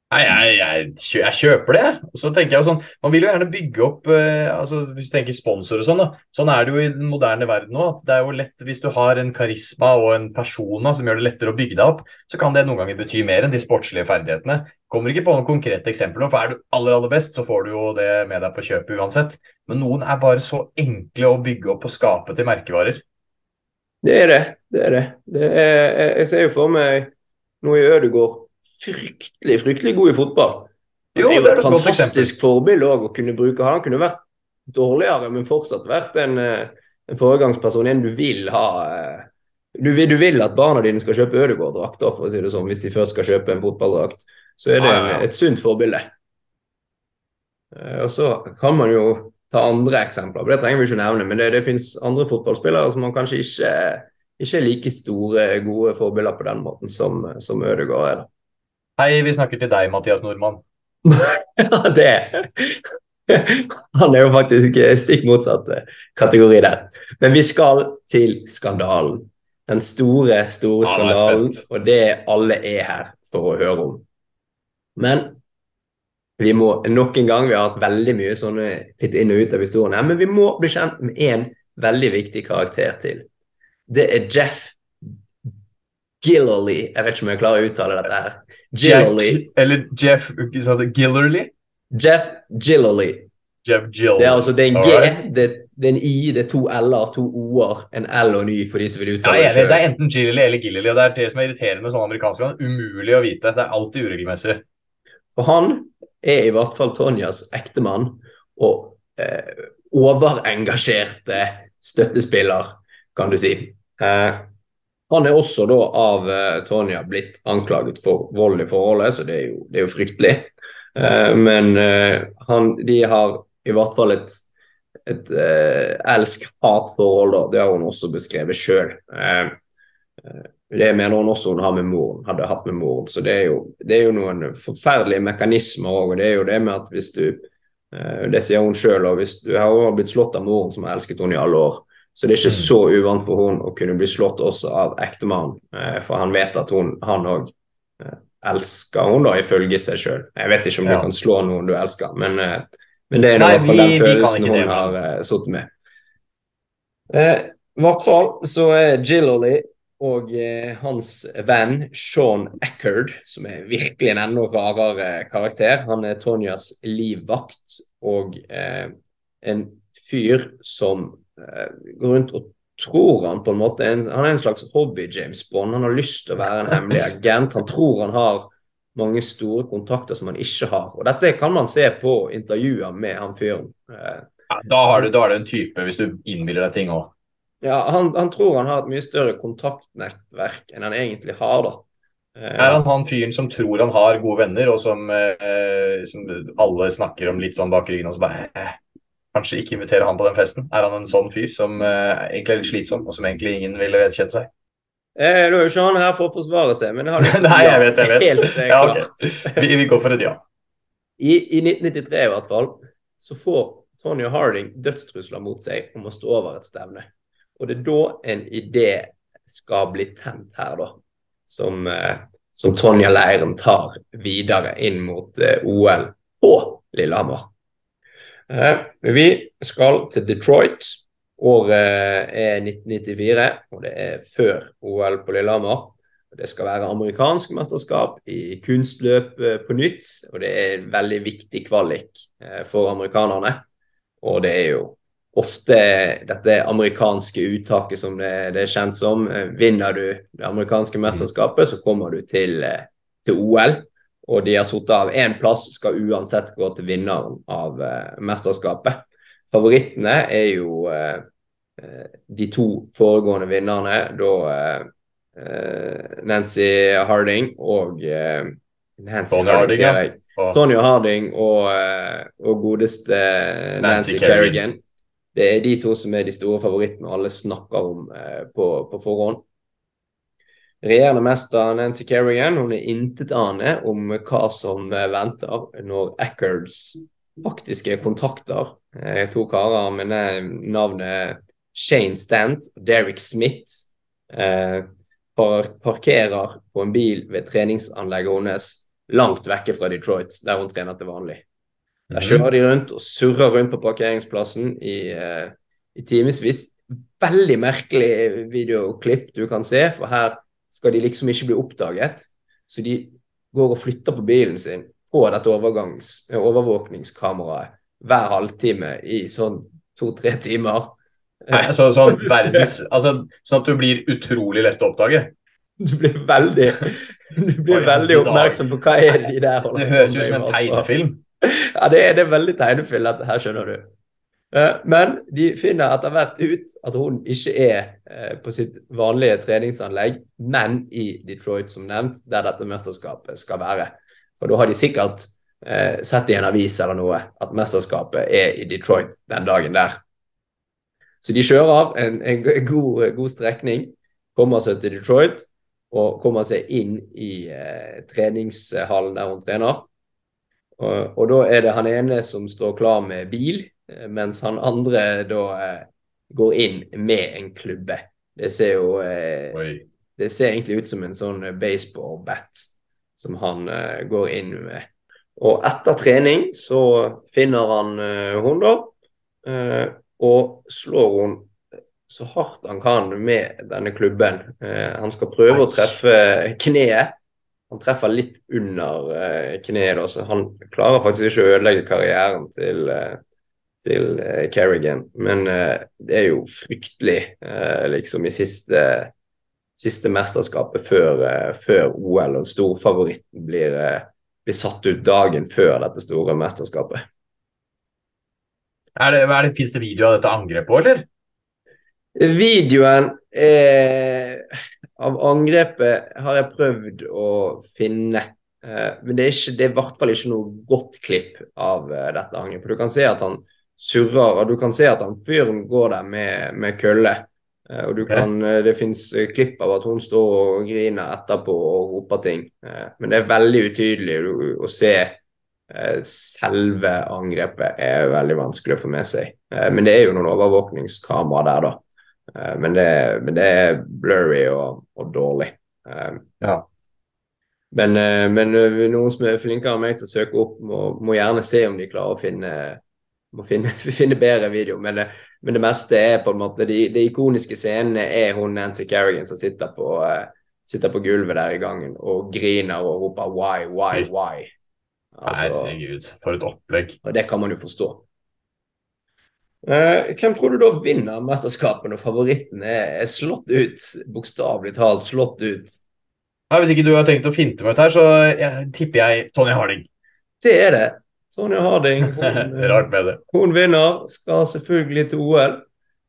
Nei, jeg, jeg, kjøper det. Så tenker jeg sånn, Man vil jo gjerne bygge opp eh, altså Hvis du tenker sponsor og sånn, da. Sånn er det jo i den moderne verden òg. det er jo lett Hvis du har en karisma og en persona som gjør det lettere å bygge deg opp, så kan det noen ganger bety mer enn de sportslige ferdighetene. Kommer ikke på noen konkrete eksempler, for er du aller aller best, så får du jo det med deg på kjøpet uansett. Men noen er bare så enkle å bygge opp og skape til merkevarer. Det er det. Det er det. det er, jeg ser jo for meg noe i Ødegård fryktelig fryktelig god i fotball. Jo, det er jo et fantastisk forbilde å kunne bruke. Han kunne vært dårligere, men fortsatt vært en, eh, en foregangsperson. En du vil ha eh, du vil, du vil, at barna dine skal kjøpe Ødegaard-drakt, for å si det sånn, hvis de først skal kjøpe en fotballdrakt. Så er det en, et sunt forbilde. Eh, og så kan man jo ta andre eksempler, det trenger vi ikke nevne. Men det, det finnes andre fotballspillere som man kanskje ikke, ikke er like store, gode forbilder på den måten som, som Ødegaard er. Hei, vi snakker til deg, Mathias Nordmann. Ja, det Han er jo faktisk stikk motsatt kategori der. Men vi skal til skandalen. Den store, store skandalen, og det alle er her for å høre om. Men vi må nok en gang, vi har hatt veldig mye sånne litt inn og ut av historien her, men vi må bli kjent med én veldig viktig karakter til. Det er Jeff Gillerly. Jeg vet ikke om jeg klarer å uttale dette her. Gillerly. Eller Jeff Gillerly? Jeff Gillerly. Jeff Gillerly. Det er altså det er en G, det, det, er en I, det er to L-er, to O-er, en L og en Y for de som vil uttale ja, det. Det er enten Gillerly eller Gillerly, og det er det som er irriterende med sånne amerikanske navn. Umulig å vite. Det er alltid uregelmessig. For han er i hvert fall Tonjas ektemann og eh, overengasjerte støttespiller, kan du si. Eh, han er også da av uh, Tonja blitt anklaget for vold i forholdet, så det er jo, det er jo fryktelig. Uh, men uh, han, de har i hvert fall et et elsk-hat-forhold, da. Det har hun også beskrevet sjøl. Det mener hun også hun har med moren, hadde hatt med moren. Så det er jo, det er jo noen forferdelige mekanismer òg. Det er jo det med at hvis du eh, Det sier hun sjøl, og hvis du har blitt slått av moren som har elsket henne i alle år, så det er ikke mm. så uvant for hun å kunne bli slått også av ektemannen. Eh, for han vet at hun, han òg eh, elsker hun da, ifølge seg sjøl. Jeg vet ikke om ja. du kan slå noen du elsker, men, men det er i hvert fall den følelsen hun har uh, sittet med. I hvert fall så er Gillerly og eh, hans venn Sean Eckerd, som er virkelig en enda rarere karakter. Han er Tonjas livvakt og eh, en fyr som eh, går rundt og tror han på en måte en, Han er en slags hobby-James Bond. Han har lyst til å være en hemmelig agent. Han tror han har mange store kontakter som han ikke har. Og Dette kan man se på intervjuer med han fyren. Eh, ja, da, har du, da er det en type, hvis du innbiller deg ting òg. Ja, han, han, tror han har et mye større kontaktnettverk enn han egentlig har, da. Eh, er han han fyren som tror han har gode venner, og som, eh, som alle snakker om litt sånn bak ryggen, og så bare eh, Kanskje ikke invitere han på den festen? Er han en sånn fyr som eh, egentlig er litt slitsom, og som egentlig ingen ville vedkjent seg? Eh, nå er jo ikke han her for å forsvare seg, men det har Nei, jeg vet, jeg vet. helt eh, ja, okay. vi, vi, går for et ja. I, I 1993 i hvert fall, så får Tony Harding dødstrusler mot seg om å stå over et stevne. Og det er da en idé skal bli tent her, da, som, eh, som Tonja Leiren tar videre inn mot eh, OL på Lillehammer. Eh, vi skal til Detroit. Året er 1994, og det er før OL på Lillehammer. Det skal være amerikansk mesterskap i kunstløp på nytt, og det er en veldig viktig kvalik for amerikanerne. Og det er jo ofte dette amerikanske uttaket som det, det, er kjent som. Eh, vinner du det amerikanske mesterskapet, så kommer du til, eh, til OL. Og de har satt av én plass, skal uansett gå til vinneren av eh, mesterskapet. Favorittene er jo eh, de to foregående vinnerne, da eh, Nancy Harding og Nancy Harding, Harding, sier jeg. Sonja Harding og, og godeste Nancy, Nancy Kerrigan det er de to som er de store favorittene alle snakker om eh, på, på, forhånd. Regjerende mester Nancy Kerrigan hun er intetanende om hva som eh, venter når Eckards faktiske kontakter, eh, to karer med navnet Shane Stant og Derek Smith, eh, parkerer på en bil ved treningsanlegget hennes langt vekke fra Detroit, der hun trener til vanlig. Der kjører de rundt og surrer rundt på parkeringsplassen i, uh, i timevis. Veldig merkelig videoklipp du kan se, for her skal de liksom ikke bli oppdaget. Så de går og flytter på bilen sin på dette overvåkningskameraet hver halvtime i sånn to-tre timer. Nei, så, sånn, verdens, altså, sånn at du blir utrolig lett å oppdage? Du blir veldig, du blir veldig oppmerksom på hva er de der holder på med. Det høres ut som en tegnefilm ja, det er, det er veldig tegnefilm, dette her, skjønner du. Eh, men de finner etter hvert ut at hun ikke er eh, på sitt vanlige treningsanlegg, men i Detroit, som nevnt, der dette mesterskapet skal være. For da har de sikkert eh, sett i en avis eller noe at mesterskapet er i Detroit den dagen der. Så de kjører en, en god, god, strekning, kommer seg til Detroit og kommer seg inn i treningshallen der hun trener. Og, og, da er det han ene som står klar med bil, mens han andre da eh, går inn med en klubbe. Det ser jo eh, Det ser egentlig ut som en sånn baseball-bat som han eh, går inn med. Og etter trening så finner han eh, hun, da, eh, og slår hun så hardt han kan med denne klubben. han skal prøve å treffe kneet han treffer litt under kneet, kneet, så han klarer faktisk ikke å ødelegge karrieren til, til uh, Kerrigan. Men det er jo fryktelig, liksom, i siste, siste mesterskapet før, før OL, og storfavoritten blir, blir satt ut dagen før dette store mesterskapet. Er det, er det, Fins det video av dette angrepet òg, eller? Videoen eh, av angrepet har jeg prøvd å finne. Eh, men det er i hvert fall ikke noe godt klipp av eh, dette angrepet. Du kan se at han surrer. og Du kan se at han fyren går der med, med kølle. Eh, og du kan, eh, Det fins klipp av at hun står og griner etterpå og roper ting. Eh, Men det er veldig utydelig å, se eh, selve angrepet. er veldig vanskelig å få med seg. Eh, Men det er jo noen overvåkningskamera der, da. Eh, Men det, men det er blurry og, og dårlig. Eh, Ja. Men, eh, men eh, noen som er flinkere enn meg til å søke opp, må, må gjerne se om de klarer å finne, må finne, finne bedre video. Men det, men det meste er på en måte De, de ikoniske scenene er hun Nancy Kerrigan som sitter på, uh, sitter på gulvet der i gangen og griner og roper 'why, why, why'. Altså, Herregud, for et opplegg. og det kan man jo forstå. Uh, hvem tror du da vinner mesterskapet når favoritten er, er slått ut? Bokstavelig talt slått ut. Nei, hvis ikke du har tenkt å finte meg ut her, så jeg, tipper jeg Tony Harding. Det er det. Sonja Harding. Hun, eh. Hun vinner, skal selvfølgelig til OL.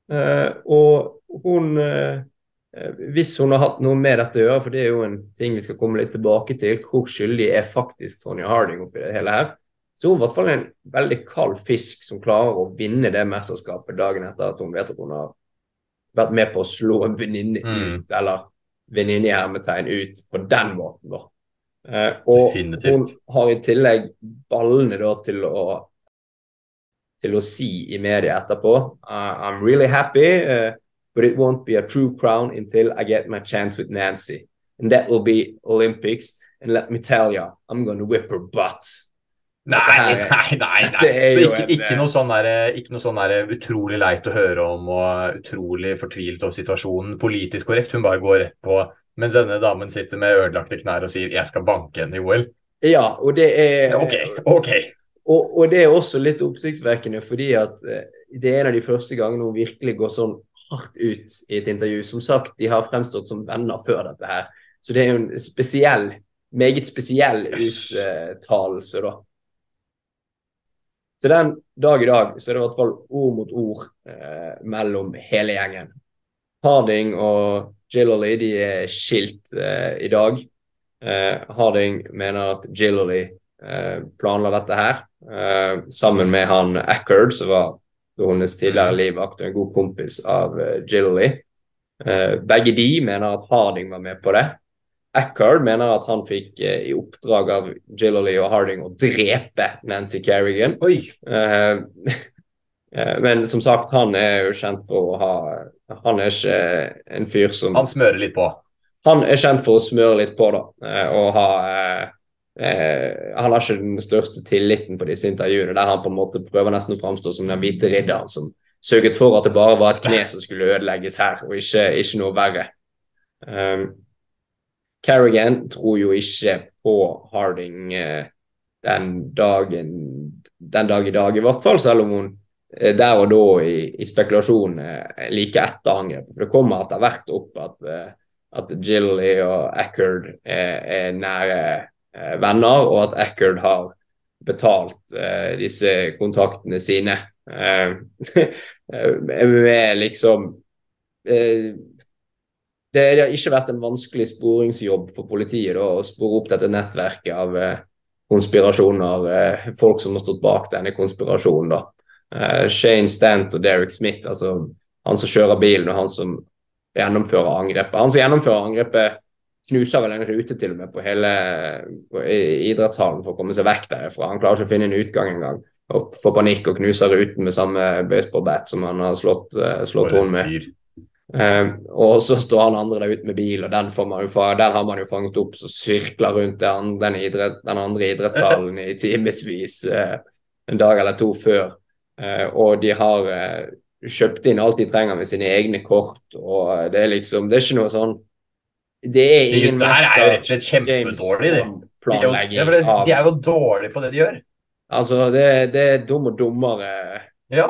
Eh, og hun eh, eh, Hvis hun har hatt noe med dette å gjøre, for det er jo en ting vi skal komme litt tilbake til, hvor skyldig er faktisk Sonja Harding oppi det hele her, så hun er i hvert fall en veldig kald fisk som klarer å vinne det mesterskapet dagen etter at hun vet at hun har vært med på å slå en venninne Mm. ut, eller venninne i hermetegn ut, på den måten, da. Eh, og Definitivt. hun har i tillegg ballene da til å til å si i media etterpå uh, I'm really happy, uh, but it won't be a true crown until I get my chance with Nancy. And that will be Olympics. And let me tell you, I'm gonna whip her butt. Nei, nei, nei. nei. Så ikke, ikke noe sånn der, ikke noe sånn der utrolig leit å høre om og utrolig fortvilet over situasjonen. Politisk korrekt, hun bare går rett på. Mens denne damen sitter med ødelagte knær og sier 'jeg skal banke henne i OL'. Ja, og det er Ok, ok. Og, og det er også litt oppsiktsvekkende fordi at eh, det er en av de første gangene hun virkelig går sånn hardt ut i et intervju. Som sagt, de har fremstått som venner før dette her. Så det er jo en spesiell, meget spesiell uttalelse, da. Så den dag i dag så er det i hvert fall ord mot ord eh, mellom hele gjengen. Harding og Gillily de er skilt eh, i dag. Eh, Harding mener at Gillily eh, planla dette her, eh, sammen med han Eckerd, som var hennes tidligere livvakt og en god kompis av eh, Gillily. Eh, begge de mener at Harding var med på det. Eckerd mener at han fikk i oppdrag av Gillily og Harding å drepe Nancy Kerrigan. Oi. Men som sagt, han er jo kjent for å ha Han er ikke en fyr som Han smører litt på. han er kjent for å smøre litt på, da. eh, Og ha eh, eh, Han har ikke den største tilliten på disse intervjuene, der han på en måte prøver nesten å framstå som den hvite ridderen som sørget for at det bare var et kne som skulle ødelegges her, og ikke, ikke noe verre. Um, Carrigan tror jo ikke på Harding eh, den dagen den dag i dag, i hvert fall, selv om hun eh, der og da i, i spekulasjon eh, like etter angrepet. For det kommer etter hvert opp at, eh, at Gilly og Eckerd er, er nære eh, venner, og at Eckerd har betalt eh, disse kontaktene sine eh, med liksom eh, det, det har ikke vært en vanskelig sporingsjobb for politiet da, å spore opp dette nettverket av eh, konspirasjoner, eh, folk som har stått bak denne konspirasjonen. da. Eh, Shane Stant og Derek Smith, altså han som kjører bilen og han som gjennomfører angrepet. Han som gjennomfører angrepet, knuser vel en rute til og med på hele på, idrettshallen for å komme seg vekk derfra. Han klarer ikke å finne en utgang engang. Og får panikk og knuser ruten med samme baseballbat som han har slått, eh, slått hånden med. Eh, og så står han andre der ute med bil, og den, får man jo, den har man jo fanget opp så sirkler rundt den, den, idrett, den andre idrettshallen i timevis uh, en dag eller to før. Eh, og de har eh, kjøpt inn alt de trenger med sine egne kort, og det er liksom Det er ikke noe sånn Det er De ingen Det er jo rett og slett James kjempedårlige, de. De er, jo, de er jo dårlige på det de gjør. Altså, det, det er dum og dummere Ja.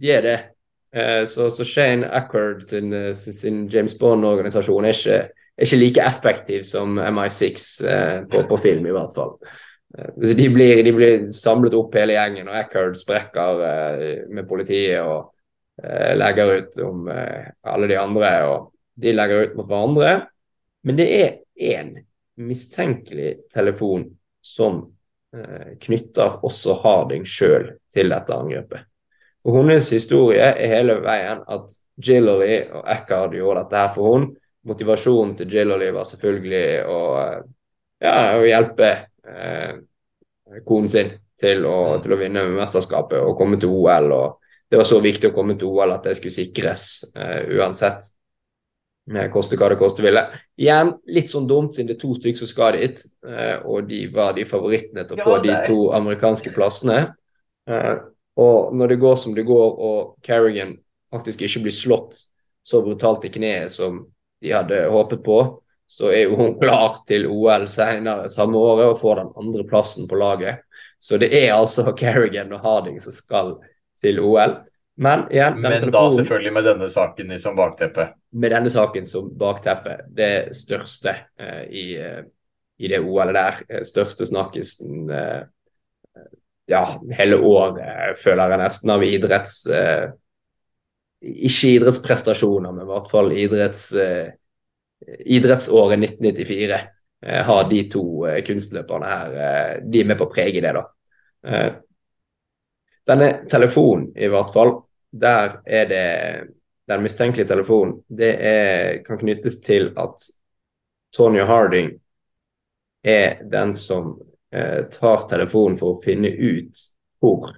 De er det. Eh, så, så Shane Ackard sin, sin, James Bond-organisasjon er er ikke like effektiv som MI6 eh, på, på film, i hvert fall. Eh, de blir, de blir samlet opp hele gjengen, og Ackard sprekker eh, med politiet og eh, legger ut om alle de andre, og de legger ut mot hverandre. Men det er én mistenkelig telefon som knytter også Harding sjøl til dette angrepet. For hennes historie er hele veien at Gillory og Eckard gjorde dette her for henne. Motivasjonen til Gillory var selvfølgelig å, ja, å hjelpe konen sin til å, mm. til å, vinne mesterskapet og komme til OL. og Det var så viktig å komme til OL at det skulle sikres eh, uansett. Koste hva det koste ville. Igjen litt sånn dumt, siden det er to stykker som skal dit, eh, og de var de favorittene til å ja, få de to amerikanske plassene. Eh, og når det går som det går, og Carrigan faktisk ikke blir slått så brutalt i kneet som de hadde håpet på, så er jo hun klar til OL senere samme året og får den andre plassen på laget. Så det er altså Kerrigan og Harding som skal til OL. Men igjen Men da selvfølgelig med denne saken som bakteppe? Med denne saken som bakteppe. Det største eh, i, uh, i, det OL-et der. Eh, største snakkisen eh, ja, hele året, føler jeg nesten, av idretts... ikke idrettsprestasjoner, men i hvert fall idretts, idrettsåret 1994 har de to kunstløperne her De er med på å prege det, da. Denne telefonen, i hvert fall, der er det den mistenkelige telefonen, det er, kan knyttes til at Tonya Harding er den som eh, tar telefonen for å finne ut hvor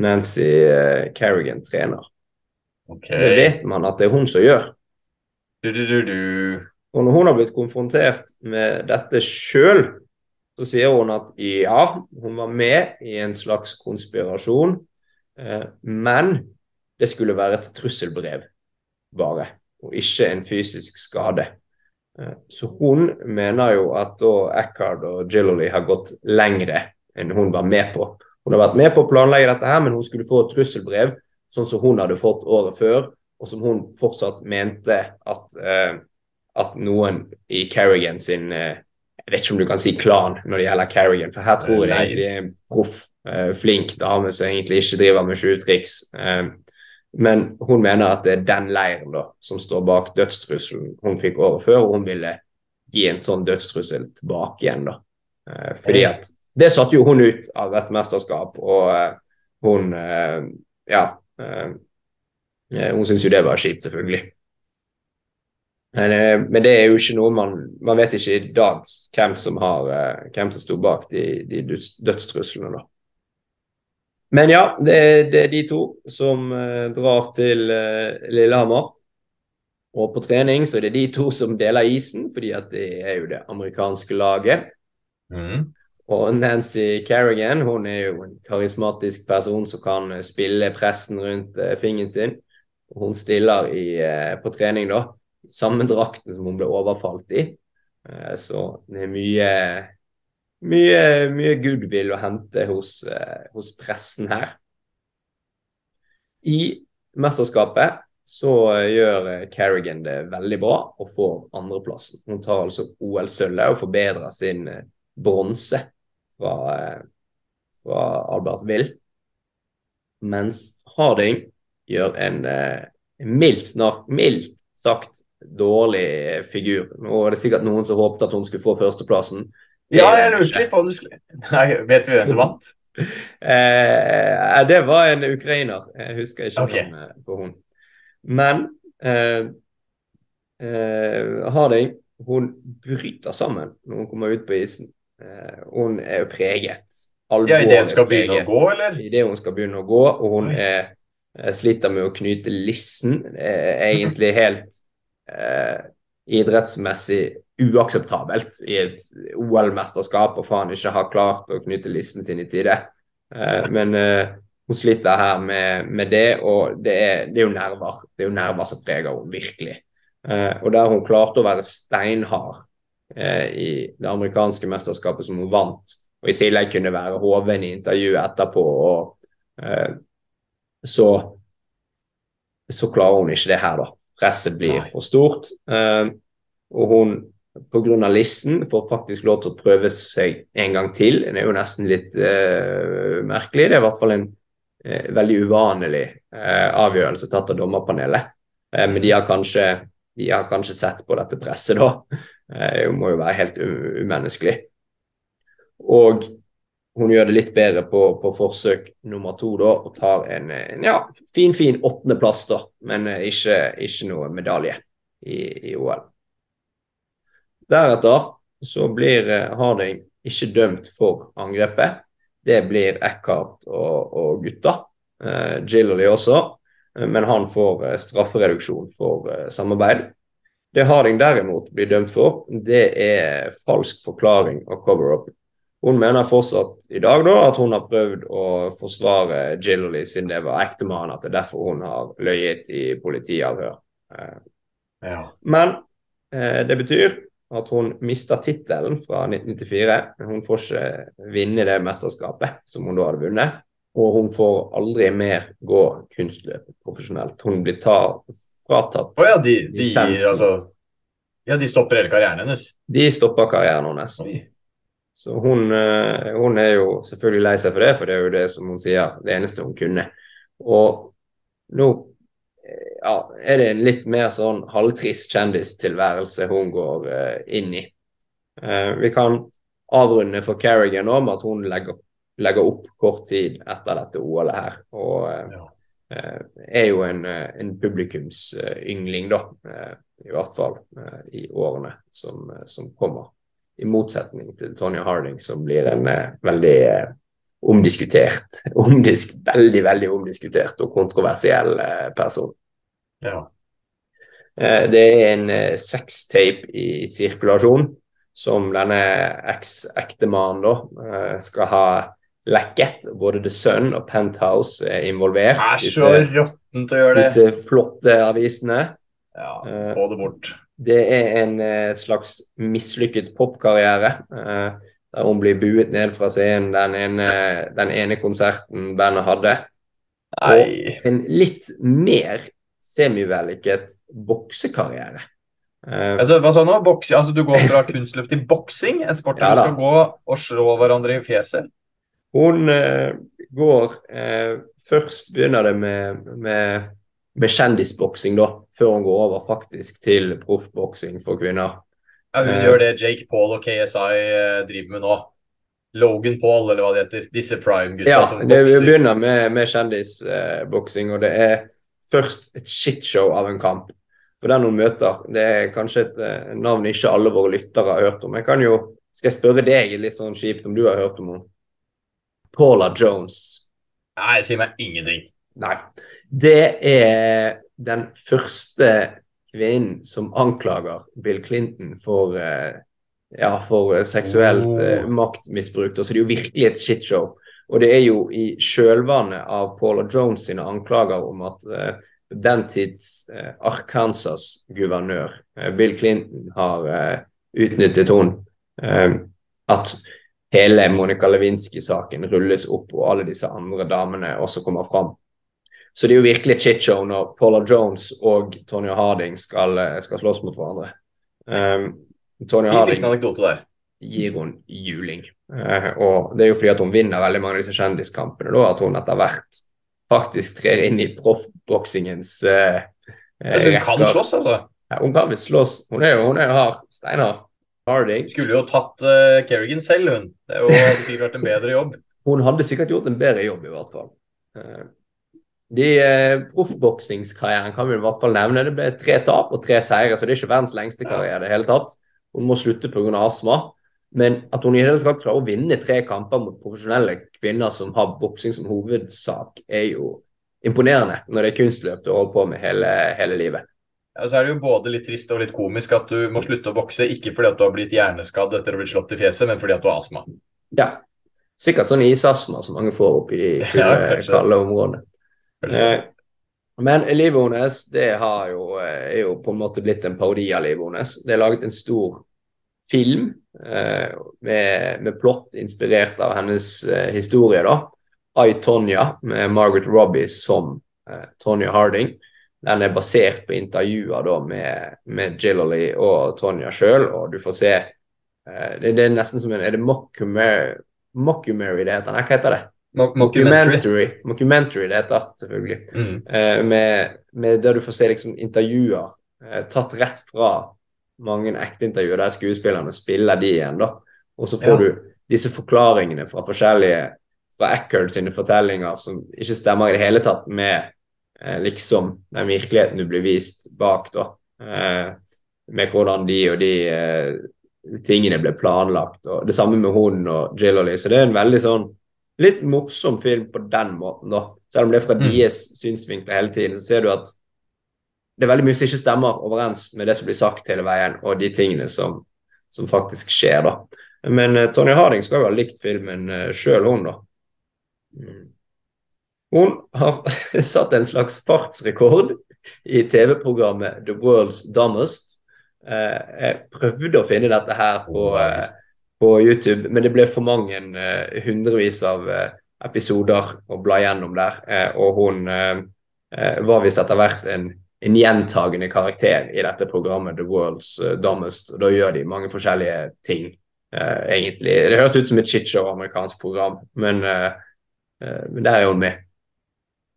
Nancy eh, Kerrigan trener. Okay. Det vet man at det er hun som gjør. Du, du, du, og når hun har blitt konfrontert med dette sjøl, så sier hun at ja, hun var med i en slags konspirasjon, eh, men det skulle være et trusselbrev bare, og ikke en fysisk skade. Eh, så hun mener jo at da Eckhard og Gilloley har gått lengre enn hun var med på. Hun har vært med på å planlegge dette, her, men hun skulle få et trusselbrev, sånn som hun hadde fått året før, og som hun fortsatt mente at, uh, at noen i Kerrigan sin uh, Jeg vet ikke om du kan si klan når det gjelder Kerrigan, for her tror jeg egentlig er en proff, uh, flink dame som egentlig ikke driver med sjuetriks. Uh, men hun mener at det er den leiren da, som står bak dødstrusselen hun fikk året før, og hun ville gi en sånn dødstrussel tilbake igjen. da. Eh, fordi at det satte jo hun ut av et mesterskap, og eh, hun eh, Ja. Eh, eh, hun syntes jo det var kjipt, selvfølgelig. Men, eh, men, det er jo ikke noe man Man vet ikke i dag hvem som har hvem som sto bak de, de dødstruslene, da. Men ja, det, det, er de to som drar til Lillehammer. Og på trening så er det de to som deler isen, fordi at det er jo det amerikanske laget. Mm. Og Nancy Kerrigan hun er jo en karismatisk person som kan eh, spille pressen rundt fingeren sin. Hun stiller i, på trening da, samme drakten som hun ble overfalt i. så det er mye mye, mye goodwill å hente hos, eh, hos, pressen her. I mesterskapet så eh, gjør Kerrigan det veldig bra og får andreplassen. Hun tar altså OL-sølvet og forbedrer sin bronse fra, fra, Albert Will. Mens Harding gjør en, en mildt, snart, mildt sagt dårlig figur. Nå er det sikkert noen som håpet at hun skulle få førsteplassen. Ja, jeg lurte litt på om du skulle Nei, Vet vi hvem som vant? Eh, det var en ukrainer. Jeg husker ikke okay. navnet på hun. Men eh, eh, Harding hun bryter sammen når hun kommer ut på isen. Eh, hun er jo preget. Ja, Idet hun skal begynne å gå, eller? Idet hun skal begynne å gå, og hun er, eh, sliter med å knyte lissen. Er egentlig helt eh, idrettsmessig uakseptabelt i et OL-mesterskap og faen ikke har klart å knyte listen sin i tide. Eh, men eh, hun sliter her med, med det, og det er, det er, jo nerver. Det er jo nerver som preger henne, virkelig. Uh, og der hun klarte å være steinhard i det amerikanske mesterskapet som hun vant, og i tillegg kunne være hoven i intervjuet etterpå, og så så klarer hun ikke det her, da. Presset blir Nei. for stort. og hun pga. listen får faktisk lov til å prøve seg en gang til. Det er jo nesten litt uh, merkelig. Det er i hvert fall en uh, veldig uvanlig uh, avgjørelse tatt av dommerpanelet. men de har, kanskje, de har, kanskje, sett på dette presset, da. det må jo være helt umenneskelig. Og hun gjør det litt bedre på, på forsøk nummer to da, og tar en, en ja, fin, fin åttendeplass, da, men eh, ikke, ikke noe medalje i, i OL. Deretter så blir eh, Harding ikke dømt for angrepet. Det blir Eckhart og, og gutta. Eh, de også, eh, men han får straffereduksjon for samarbeid. Det Harding derimot blir dømt for, det er falsk forklaring og cover-up. Hun mener fortsatt i dag da at hun har prøvd å forsvare Gillerly siden det var ektemann, at det er derfor hun har løyet i politiavhør. Eh, Ja. men eh, det betyr at hun mister tittelen fra 1994. Hun får ikke vinne det mesterskapet som hun da hadde vunnet. Og hun får aldri mer gå kunstløp profesjonelt. Hun blir ta, fratatt oh, ja, de, de, altså, ja, de stopper hele karrieren hennes. De stopper karrieren hennes. Oi. Så hun, eh, hun er jo selvfølgelig lei seg for det, for det er jo det som hun sier, det eneste hun kunne. Og nå eh, ja, er det en litt mer sånn halvtrist kjendistilværelse hun går eh, inn i. Vi kan avrunde for Carrigan nå med at hun legger, legger opp kort tid etter dette OL-et her. Og Ja. er jo en, en publikumsyngling, da. I hvert fall i årene som, som kommer. I motsetning til Tonja Harding, som blir en eh, veldig eh, omdiskutert, omdisk, veldig, veldig omdiskutert og kontroversiell eh, person. Ja. Eh, det er en sextape i sirkulasjon som denne eks-ektemannen da skal ha lekket. Både The Sun og Penthouse er involvert. Er så råttent å gjøre det. disse flotte avisene. Ja, få det bort. Det er en eh, slags mislykket popkarriere. Eh, der hun blir buet ned fra scenen den ene, den ene konserten bandet hadde. Nei. En litt mer semivellykket boksekarriere. Uh, Altså, hva sa du nå? Boksing? Altså, du går fra kunstløp til boksing? En sport der Ja du skal gå og slå hverandre i fjeset? hun uh, går uh, Først begynner det med, med, med kjendisboksing, da, før hun går over faktisk til proffboksing for kvinner. Ja, hun Eh. gjør det Jake Paul og KSI eh, driver med nå. Logan Paul, eller hva det heter. Disse prime-gutta Ja, som bokser. Ja, vi begynner med, med kjendisboksing, og det er først et shitshow av en kamp. For den hun møter, det er kanskje et eh, navn ikke alle våre lyttere har hørt om. Jeg kan jo, Skal jeg spørre deg litt sånn kjipt om du har hørt om henne? Paula Jones. Nei, det sier meg ingenting. Nei. Det er den første kvinnen som anklager Bill Clinton for, eh, ja, for eh, seksuelt Oh. maktmisbruk. Så det er jo virkelig et shitshow. Og det er jo i kjølvannet av Paula Jones sine anklager om at uh, den tids uh, Arkansas-guvernør uh, Bill Clinton har utnyttet henne. at hele Monica Lewinsky-saken rulles opp, og alle disse andre damene også kommer fram. Så det er jo virkelig et shitshow når Paula Jones og Tonya Harding skal, eh, skal slåss mot hverandre. Um, Harding liten anekdote der. gir hun juling. Uh, og det er jo fordi at hun vinner veldig mange av disse kjendiskampene, da, at hun etter hvert faktisk trer inn i proffboksingens uh, Altså, hun kan slåss, altså. Ja, hun kan visst slåss. Hun er jo hun er hard. Steinar Harding. Skulle jo tatt uh, Kerrigan selv, hun. Det hadde sikkert vært en bedre jobb. Hun hadde sikkert gjort en bedre jobb, i hvert fall. Eh, De eh, Proffboksingskarrieren kan vi i hvert fall nevne. Det ble tre tap og tre seire, så det er ikke verdens lengste karriere i det hele tatt. Hun må slutte pga. astma. Men at hun i hele tatt klarer å vinne tre kamper mot profesjonelle kvinner som har boksing som hovedsak, er jo imponerende når det er kunstløp du holder på med hele, hele livet. Ja, så er det jo både litt trist og litt komisk at du må slutte å bokse, ikke fordi at du har blitt hjerneskadd etter å ha blitt slått i fjeset, men fordi at du har astma. Ja. Sikkert sånn isastma som mange får opp i de Ja, kalde områdene. Eh, men livet hennes det eh, er jo på en måte blitt en parodi av livet hennes. Det er laget en stor film eh, med, med plott inspirert av hennes eh, historie. da. I, Tonya, med Margaret Robbie som eh, Tonya Harding. Den er basert på intervjuer da med, med Gillerly og Tonya sjøl, og du får se eh, det, det er nesten som en Er det mockumentary det heter? Nei, hva heter det? Mo- Mockumentary. Mockumentary det heter, selvfølgelig. Mm. Eh, med, med der du får se liksom intervjuer eh, tatt rett fra mange ekte intervjuer der skuespillerne spiller de igjen, da. Og så får Ja. du disse forklaringene fra forskjellige fra Eckerd sine fortellinger som ikke stemmer i det hele tatt med eh, liksom den virkeligheten du blir vist bak, da. Eh, med hvordan de og de eh, tingene ble planlagt. og Det samme med hun og Jillally. Så det er en veldig sånn litt morsom film på den måten, da. Selv om det er fra mm. deres synsvinkler hele tiden, så ser du at det er veldig mye som ikke stemmer overens med det som blir sagt hele veien, og de tingene som, som faktisk skjer, da. Men uh, Tonje Harding skal jo ha likt filmen uh, sjøl, hun, da. Mm. Hun har satt en slags fartsrekord i TV-programmet The World's Dumbest. Uh, jeg prøvde å finne dette her på, uh, på YouTube, men det ble for mange uh, hundrevis av episoder å bla gjennom der. og hun var visst etter hvert en en gjentagende karakter i dette programmet The World's uh, Dumbest. og Da gjør de mange forskjellige ting, egentlig. Det høres ut som et shitshow amerikansk program, men, men der er hun med.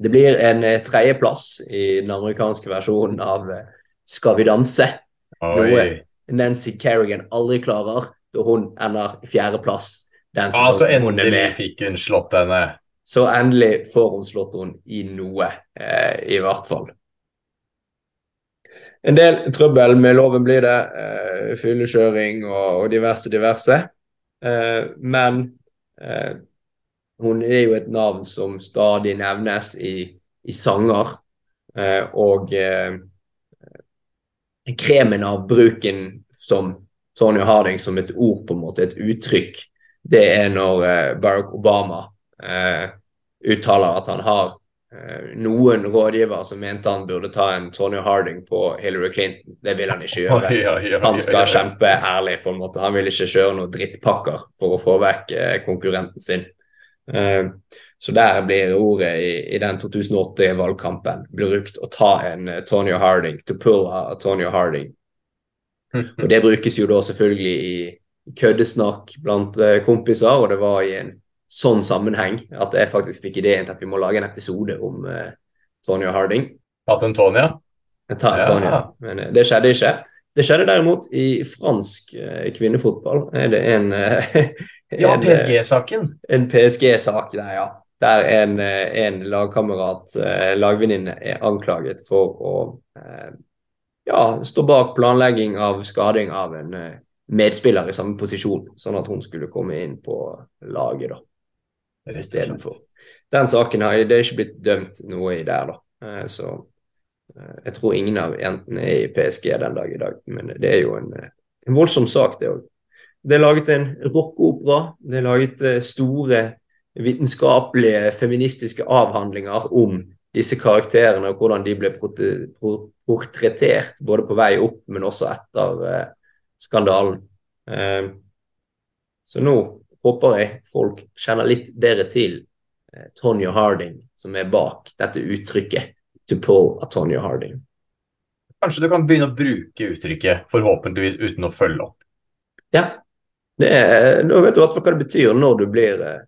Det blir en tredjeplass i den amerikanske versjonen av Skal vi danse. Noe Nancy Kerrigan aldri klarer, da hun ender fjerdeplass. Altså, endelig fikk hun slått henne. Så endelig får hun slått henne i noe, i hvert fall. En del trøbbel med loven blir det. Eh, Fyllekjøring og, og, diverse, diverse. Eh, men uh, hun er jo et navn som stadig nevnes i, i sanger. og kremen av bruken som Sonja Harding som et ord, på en måte, et uttrykk, det er når Barack Obama uttaler at han har Eh, noen rådgiver som mente han burde ta en Tony Harding på Hillary Clinton. Det vil han ikke gjøre. Han skal kjempe ærlig, på en måte. Han vil ikke kjøre noen drittpakker for å få vekk eh, konkurrenten sin. Eh, så der blir ordet i, i den 2008-valgkampen brukt å ta en Tony Harding, to pull a Tony Harding. Og det brukes jo da selvfølgelig i køddesnakk blant kompiser, og det var i en sånn sammenheng at jeg faktisk fikk ideen til at vi må lage en episode om uh, Tonya Harding. Tatt en Tonya. Ta en Tonya, Men uh, det skjedde ikke. Det skjedde derimot i fransk uh, kvinnefotball. Er det en Ja, PSG-saken. En PSG-sak der, ja. Der en, en lagkamerat, lagvenninne, er anklaget for å ja, stå bak planlegging av skading av en medspiller i samme posisjon, sånn at hun skulle komme inn på laget, da istedenfor. Den saken har det er ikke blitt dømt noe i der, da. Eh, så eh, jeg tror ingen av jentene er i PSG den dag i dag, men det er jo en, eh, en voldsom sak, det òg. Det er laget en rockeopera. Det er laget store vitenskapelige, feministiske avhandlinger om disse karakterene og hvordan de ble portrettert både på vei opp, men også etter skandalen. Så nå håper jeg folk kjenner litt bedre til eh, Tonje Harding, som er bak dette uttrykket 'to pull a Tonje Harding'. Kanskje du kan begynne å bruke uttrykket, forhåpentligvis uten å følge opp. Ja. Det nå vet du hva det betyr når du blir, eh,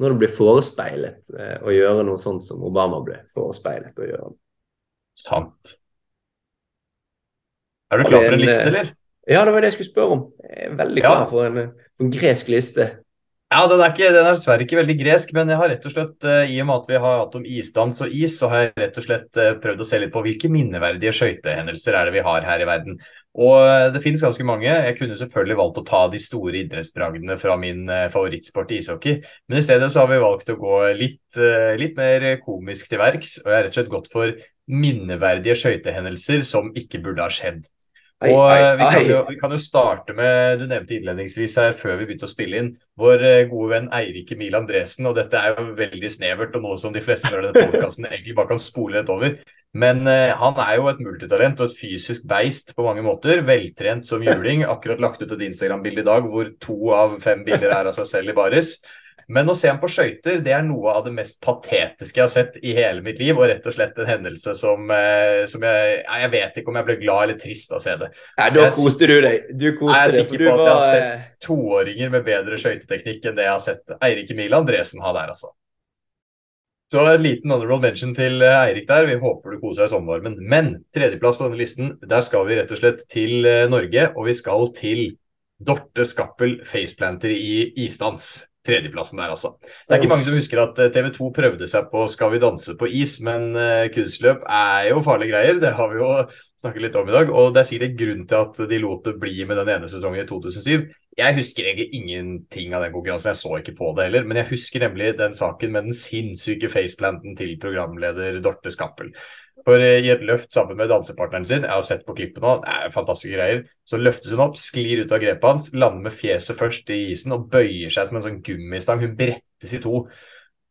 når du blir forespeilet eh, å gjøre noe sånt som Obama ble forespeilet å gjøre. Sant. Er du klar for en liste, eller? Ja, det var det jeg skulle spørre om. Jeg er veldig klar ja. for, en, for en gresk liste. Ja, den er, ikke, den er, dessverre ikke veldig gresk, men jeg har rett og slett, uh, i og med at vi har hatt om isdans og is, så har jeg rett og slett uh, prøvd å se litt på hvilke minneverdige skøytehendelser er det vi har her i verden. Og uh, det finnes ganske mange. Jeg kunne selvfølgelig valgt å ta de store idrettsbragdene fra min favorittsport i ishockey, men i stedet så har vi valgt å gå litt, litt mer komisk til verks, og jeg har rett og slett gått for minneverdige skøytehendelser som ikke burde ha skjedd. Og eh, vi kan, jo, vi kan, jo, starte med Du nevnte innledningsvis her før vi begynte å spille inn vår eh, gode venn Eirik Emil Andresen. Og dette er jo veldig snevert og noe som de fleste som denne podkasten egentlig bare kan spole rett over. Men eh, han er jo et multitalent og et fysisk beist på mange måter. Veltrent som juling. Akkurat lagt ut et Instagram-bilde i dag hvor to av fem bilder er av seg selv i baris. Men å se ham på skøyter det er noe av det mest patetiske jeg har sett i hele mitt liv. Og rett og slett en hendelse som, eh, som jeg Jeg vet ikke om jeg ble glad eller trist av å se det. Nei, Da koste du deg. Du koste jeg er sikker på at jeg har sett toåringer med bedre skøyteteknikk enn det jeg har sett Eirik Emil Andresen ha der, altså. Så en liten honorable mention til eh, Eirik der. Vi håper du koser deg i sommervarmen. Men tredjeplass på denne listen, der skal vi rett og slett til eh, Norge, og vi skal til Dorte Skappel faceplanter i isdans. Tredjeplassen der, altså. Det er ikke mange som husker at eh, TV 2 prøvde seg på Skal vi danse på is, men uh, kunstløp er jo farlige greier. Det har vi jo snakket litt om i dag. Og det er sikkert grunn til at de lot det bli med den ene sesongen i 2007. Jeg husker egentlig ingenting av den konkurransen, jeg så ikke på det heller. Men jeg husker nemlig den saken med den sinnssyke faceplanten til programleder Dorte Skappel. For eh, i et løft sammen med dansepartneren sin, jeg har sett på klippet nå, det er fantastiske greier, så løftes hun opp, sklir ut av grepet hans, lander med fjeset først i isen og bøyer seg som en sånn gummistang. Hun brettes i to.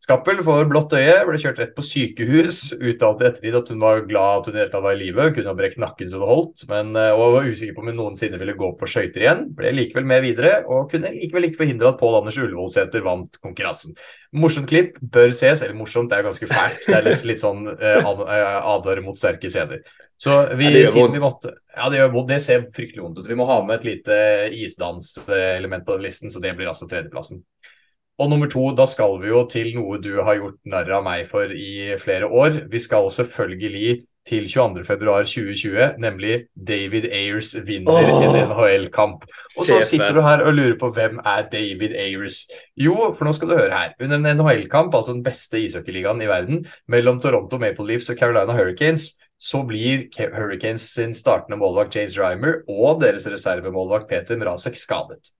Skappel får blått øye, ble kjørt rett på sykehus. Uttalte ettertid at hun var glad at hun i hele tatt var i live. Kunne ha brekt nakken så det holdt, men, eh, og var usikker på om hun noensinne ville gå på skøyter igjen. Ble likevel med videre, og kunne likevel ikke forhindre at Pål Anders Ullevålsæter vant konkurransen. Morsomt klipp, bør ses. Eller morsomt, det er ganske fælt. Det er litt, sånn eh, eh advarer mot sterke scener. Så vi, ja, det gjør vondt. Måtte, ja, det gjør vondt. Det ser fryktelig vondt ut. Vi må ha med et lite isdanselement på den listen, så det blir altså tredjeplassen. Og nummer to, da skal vi jo til noe du har gjort narr av meg for i flere år. Vi skal selvfølgelig til 22.2.2020, nemlig David Ayers vinner oh, en NHL-kamp. Og så sitter du her og lurer på hvem er David Ayers? Jo, for nå skal du høre her. Under en NHL-kamp, altså den beste ishockeyligaen i verden, mellom Toronto Maple Leafs og Carolina Hurricanes, så blir Hurricanes sin startende målvakt James Rymer og deres reservemålvakt Peter Mrazek skadet.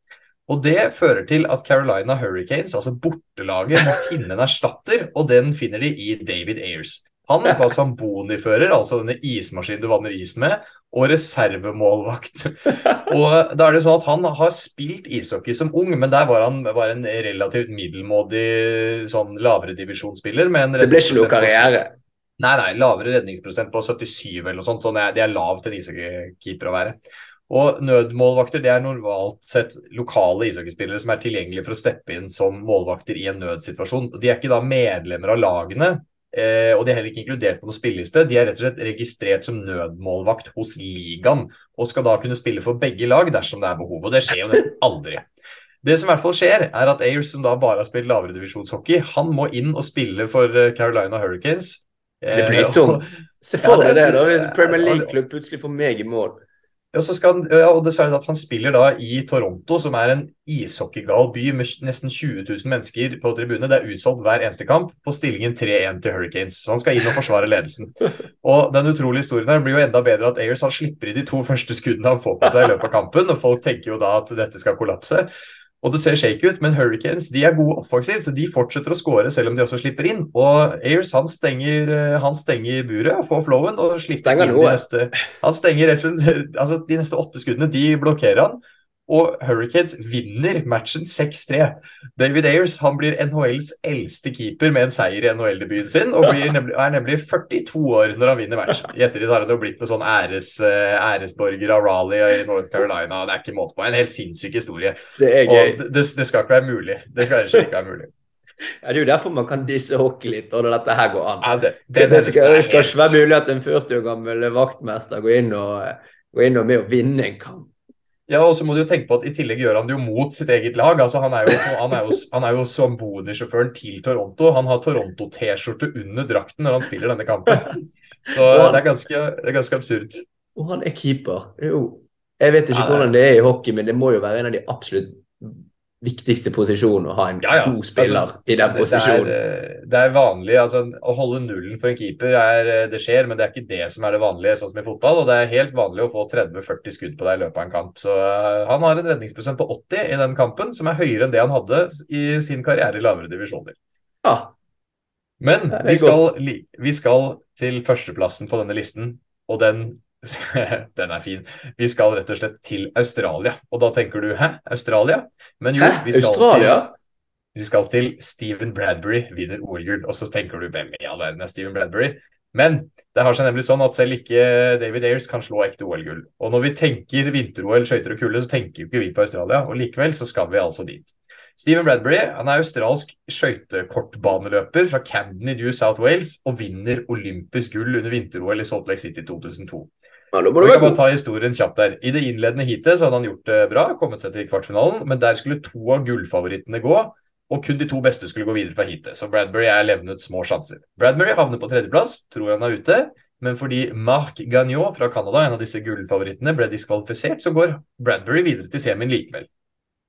Og Det fører til at Carolina Hurricanes, altså bortelaget, må finne en erstatter, og den finner de i David Ayers. Han var bonifører, altså denne ismaskinen du vanner isen med, og reservemålvakt. Og da er det sånn at Han har spilt ishockey som ung, men der var han bare en relativt middelmådig sånn lavere divisjonsspiller. det ble ikke noe karriere? Nei, nei, lavere redningsprosent på 77 eller noe sånt. Sånn det er lavt en ishockeykeeper å være. Og nødmålvakter det er normalt sett lokale ishockeyspillere som er tilgjengelige for å steppe inn som målvakter i en nødsituasjon. De er ikke da medlemmer av lagene, eh, og de er heller ikke inkludert på noen spilleliste. De er rett og slett registrert som nødmålvakt hos ligaen, og skal da kunne spille for begge lag dersom det er behov. Og det skjer jo nesten aldri. Det som i hvert fall skjer, er at Ayers, som da bare har spilt lavere divisjonshockey, han må inn og spille for eh, Carolina Hurricanes. Det blir eh, tungt. Se for deg det, da. Hvis Premier League-klubb plutselig får meg i mål. Og, så skal ja, og er at Han spiller da i Toronto, som er en ishockeygal by med nesten 20 000 mennesker på tribunene. Det er utsolgt hver eneste kamp på stillingen 3-1 til Hurricanes. Så han skal inn og forsvare ledelsen. Og Den utrolige historien her blir jo enda bedre at Ayers han slipper i de to første skuddene han får på seg i løpet av kampen. og Folk tenker jo da at dette skal kollapse. Og det ser shake ut, men Hurricanes de er gode offensivt, så de fortsetter å skåre selv om de også slipper inn. Og Ayers han stenger, eh, han stenger buret og får flowen og slipper stenger inn de neste Han stenger rett og slett altså De neste åtte skuddene de blokkerer han. Og Hurricanes vinner matchen 6-3. David Ayers han blir NHLs eldste keeper med en seier i NHL-debuten sin, og nemlig, er nemlig 42 år når han vinner matchen. I ettertid har han jo blitt noen sånn æres, eh, æresborger av Raleigh i North Carolina. Det er ikke måte på. En helt sinnssyk historie. Det er gøy. Og det, det skal ikke være mulig. Det skal ikke være mulig. Ja, Det er jo derfor man kan disse hockey litt, når dette her går an. Ja, det, det, det, skal, det skal ikke være mulig at en 40 år gammel vaktmester går inn og, går inn og med å vinne en kamp. Ja, og så må du jo tenke på at I tillegg gjør han det jo mot sitt eget lag. altså Han er jo, han er jo, han er jo som Boni-sjåføren til Toronto. Han har Toronto-T-skjorte under drakten når han spiller denne kampen. Så han, det, er ganske, det er ganske absurd. Og han er keeper. Jo. Jeg vet ikke hvordan det er i hockey, men det må jo være en av de absolutt viktigste posisjon å ha en ja, ja. god spiller altså, i den posisjonen. Det er, det er vanlig, altså Å holde nullen for en keeper er, det skjer, men det er ikke det som er det vanlige, sånn som i fotball. Og det er helt vanlig å få 30-40 skudd på deg i løpet av en kamp. Så uh, han har en redningsprosent på 80 i den kampen, som er høyere enn det han hadde i sin karriere i lavere divisjoner. Ja. Men vi skal, vi skal til førsteplassen på denne listen, og den Den er fin. Vi skal rett og slett til Australia. Og da tenker du hæ, Australia? Men jo, hæ? vi skal Australia? til vi skal til Stephen Bradbury vinner OL-gull. Og så tenker du hvem i all verden er Stephen Bradbury? Men det har seg nemlig sånn at selv ikke David Ayers kan slå ekte OL-gull. Og når vi tenker vinter-OL, skøyter og kulde, så tenker jo ikke vi på Australia. Og likevel så skal vi altså dit. Stephen Bradbury han er australsk skøytekortbaneløper fra Camden i New South Wales og vinner olympisk gull under vinter-OL i Salt Lake City 2002. Vi kan bare ta historien kjapt der. I det innledende heatet så hadde han gjort det bra, kommet seg til kvartfinalen, men der skulle to av gullfavorittene gå, og kun de to beste skulle gå videre fra heatet. Så Bradbury er levnet små sjanser. Bradbury havner på tredjeplass, tror han er ute. Men fordi Marc Gagnon fra Canada, en av disse gullfavorittene, ble diskvalifisert, så går Bradbury videre til semien likevel.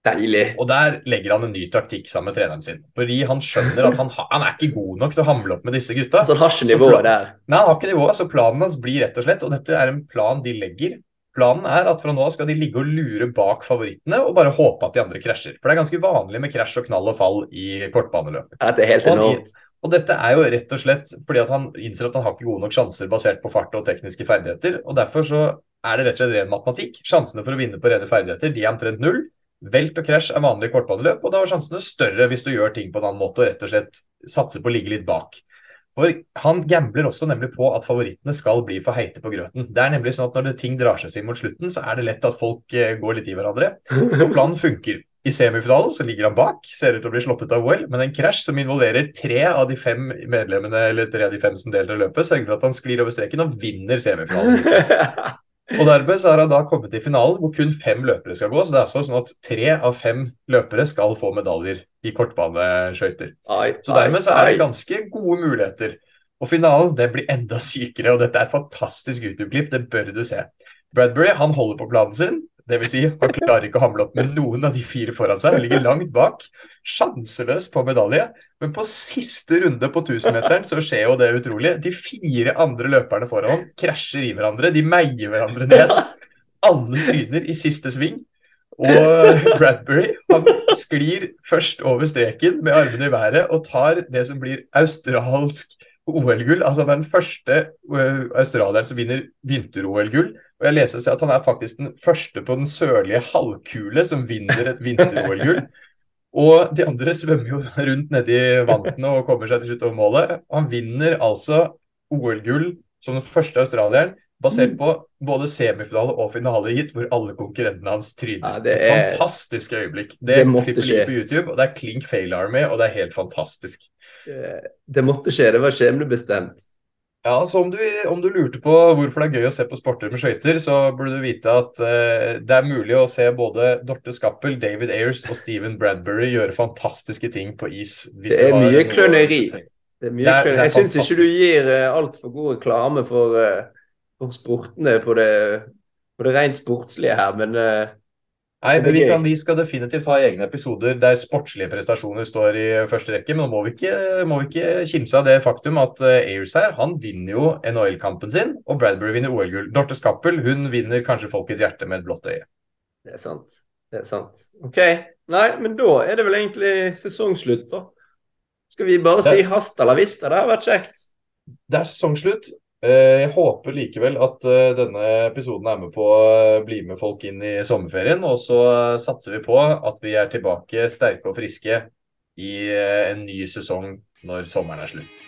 Deilig. Og der legger han en ny taktikk sammen med treneren sin. Fordi han skjønner at han, han er ikke god nok til å hamle opp med disse gutta. Så han har ikke nivået der? Nei, han har ikke nivået, så planen hans blir rett og slett, og dette er en plan de legger. Planen er at fra nå av skal de ligge og lure bak favorittene og bare håpe at de andre krasjer. For det er ganske vanlig med krasj og knall og fall i kortbaneløp. Dette er helt enormt. Og dette er jo rett og slett fordi at han innser at han har ikke gode nok sjanser basert på fart og tekniske ferdigheter. og Derfor så er det rett og slett ren matematikk. Sjansene for å vinne på rene ferdigheter de er omtrent null. Velt og krasj er vanlig kortbaneløp, og da er sjansene større hvis du gjør ting på en annen måte og rett og slett satser på å ligge litt bak. For Han gambler også nemlig på at favorittene skal bli for heite på grøten. Det er nemlig sånn at Når ting drar seg til mot slutten, så er det lett at folk eh, går litt i hverandre. Og planen funker. I semifinalen så ligger han bak, ser ut til å bli slått ut av OL, men en krasj som involverer tre av de fem medlemmene eller tre av de fem som deltar i løpet, sørger for at han sklir over streken og vinner semifinalen. Og dermed så har han da kommet til finalen hvor kun fem løpere skal gå. Så det er altså sånn at tre av fem løpere skal få medaljer i kortbaneskøyter. Så dermed så er det ganske gode muligheter. Og finalen det blir enda sykere, og dette er et fantastisk YouTube-klipp. Det bør du se. Bradbury han holder på planen sin. Dvs. Si, han klarer ikke å hamle opp med noen av de fire foran seg. Han ligger langt bak, sjanseløs på medalje. Men på siste runde på 1000-meteren så skjer jo det utrolig. De fire andre løperne foran krasjer i hverandre. De meier hverandre ned. Alle tryner i siste sving. Og Bradbury han sklir først over streken med armene i været og tar det som blir australsk OL-gull. Altså Han er den første uh, australieren som vinner vinter-OL-gull. Og jeg leser seg at han er faktisk den første på den sørlige halvkule som vinner et vinter-OL-gull. Og de andre svømmer jo rundt nedi vantene og kommer seg til slutt over målet. Han vinner altså OL-gull som den første australieren, basert på både semifinale og finale gitt, hvor alle konkurrentene hans tryner. Ja, det er et fantastisk øyeblikk. Det, det måtte skje. på YouTube, og det er Klink Fail Army, og det er helt fantastisk. Det måtte skje, det var skjebnebestemt. Ja, så om du, om du, lurte på hvorfor det er gøy å se på sporter med skøyter, så burde du vite at uh, det er mulig å se både Dorte Skappel, David Ayers og Steven Bradbury gjøre fantastiske ting på is. Det er, mye kløneri. Det er mye kløneri. Jeg syns ikke du gir uh, altfor god reklame for, uh, for sportene på det, på det rent sportslige her, men uh, Nei, vi, kan, vi, skal definitivt ha egne episoder der sportslige prestasjoner står i første rekke. Men nå må vi ikke, må vi ikke kimse av det faktum at uh, Ayers her han vinner jo NHL-kampen sin, og Bradbury vinner OL-gull. Dorte Skappel hun vinner kanskje folkets hjerte med et blått øye. Det er sant. Det er sant. OK. Nei, men da er det vel egentlig sesongslutt, da. Skal vi bare si hasta la vista? Det har vært kjekt. Det er sesongslutt. Eh, jeg håper likevel at eh, denne episoden er med på å bli med folk inn i sommerferien. Og så satser vi på at vi er tilbake sterke og friske i eh, en ny sesong når sommeren er slutt.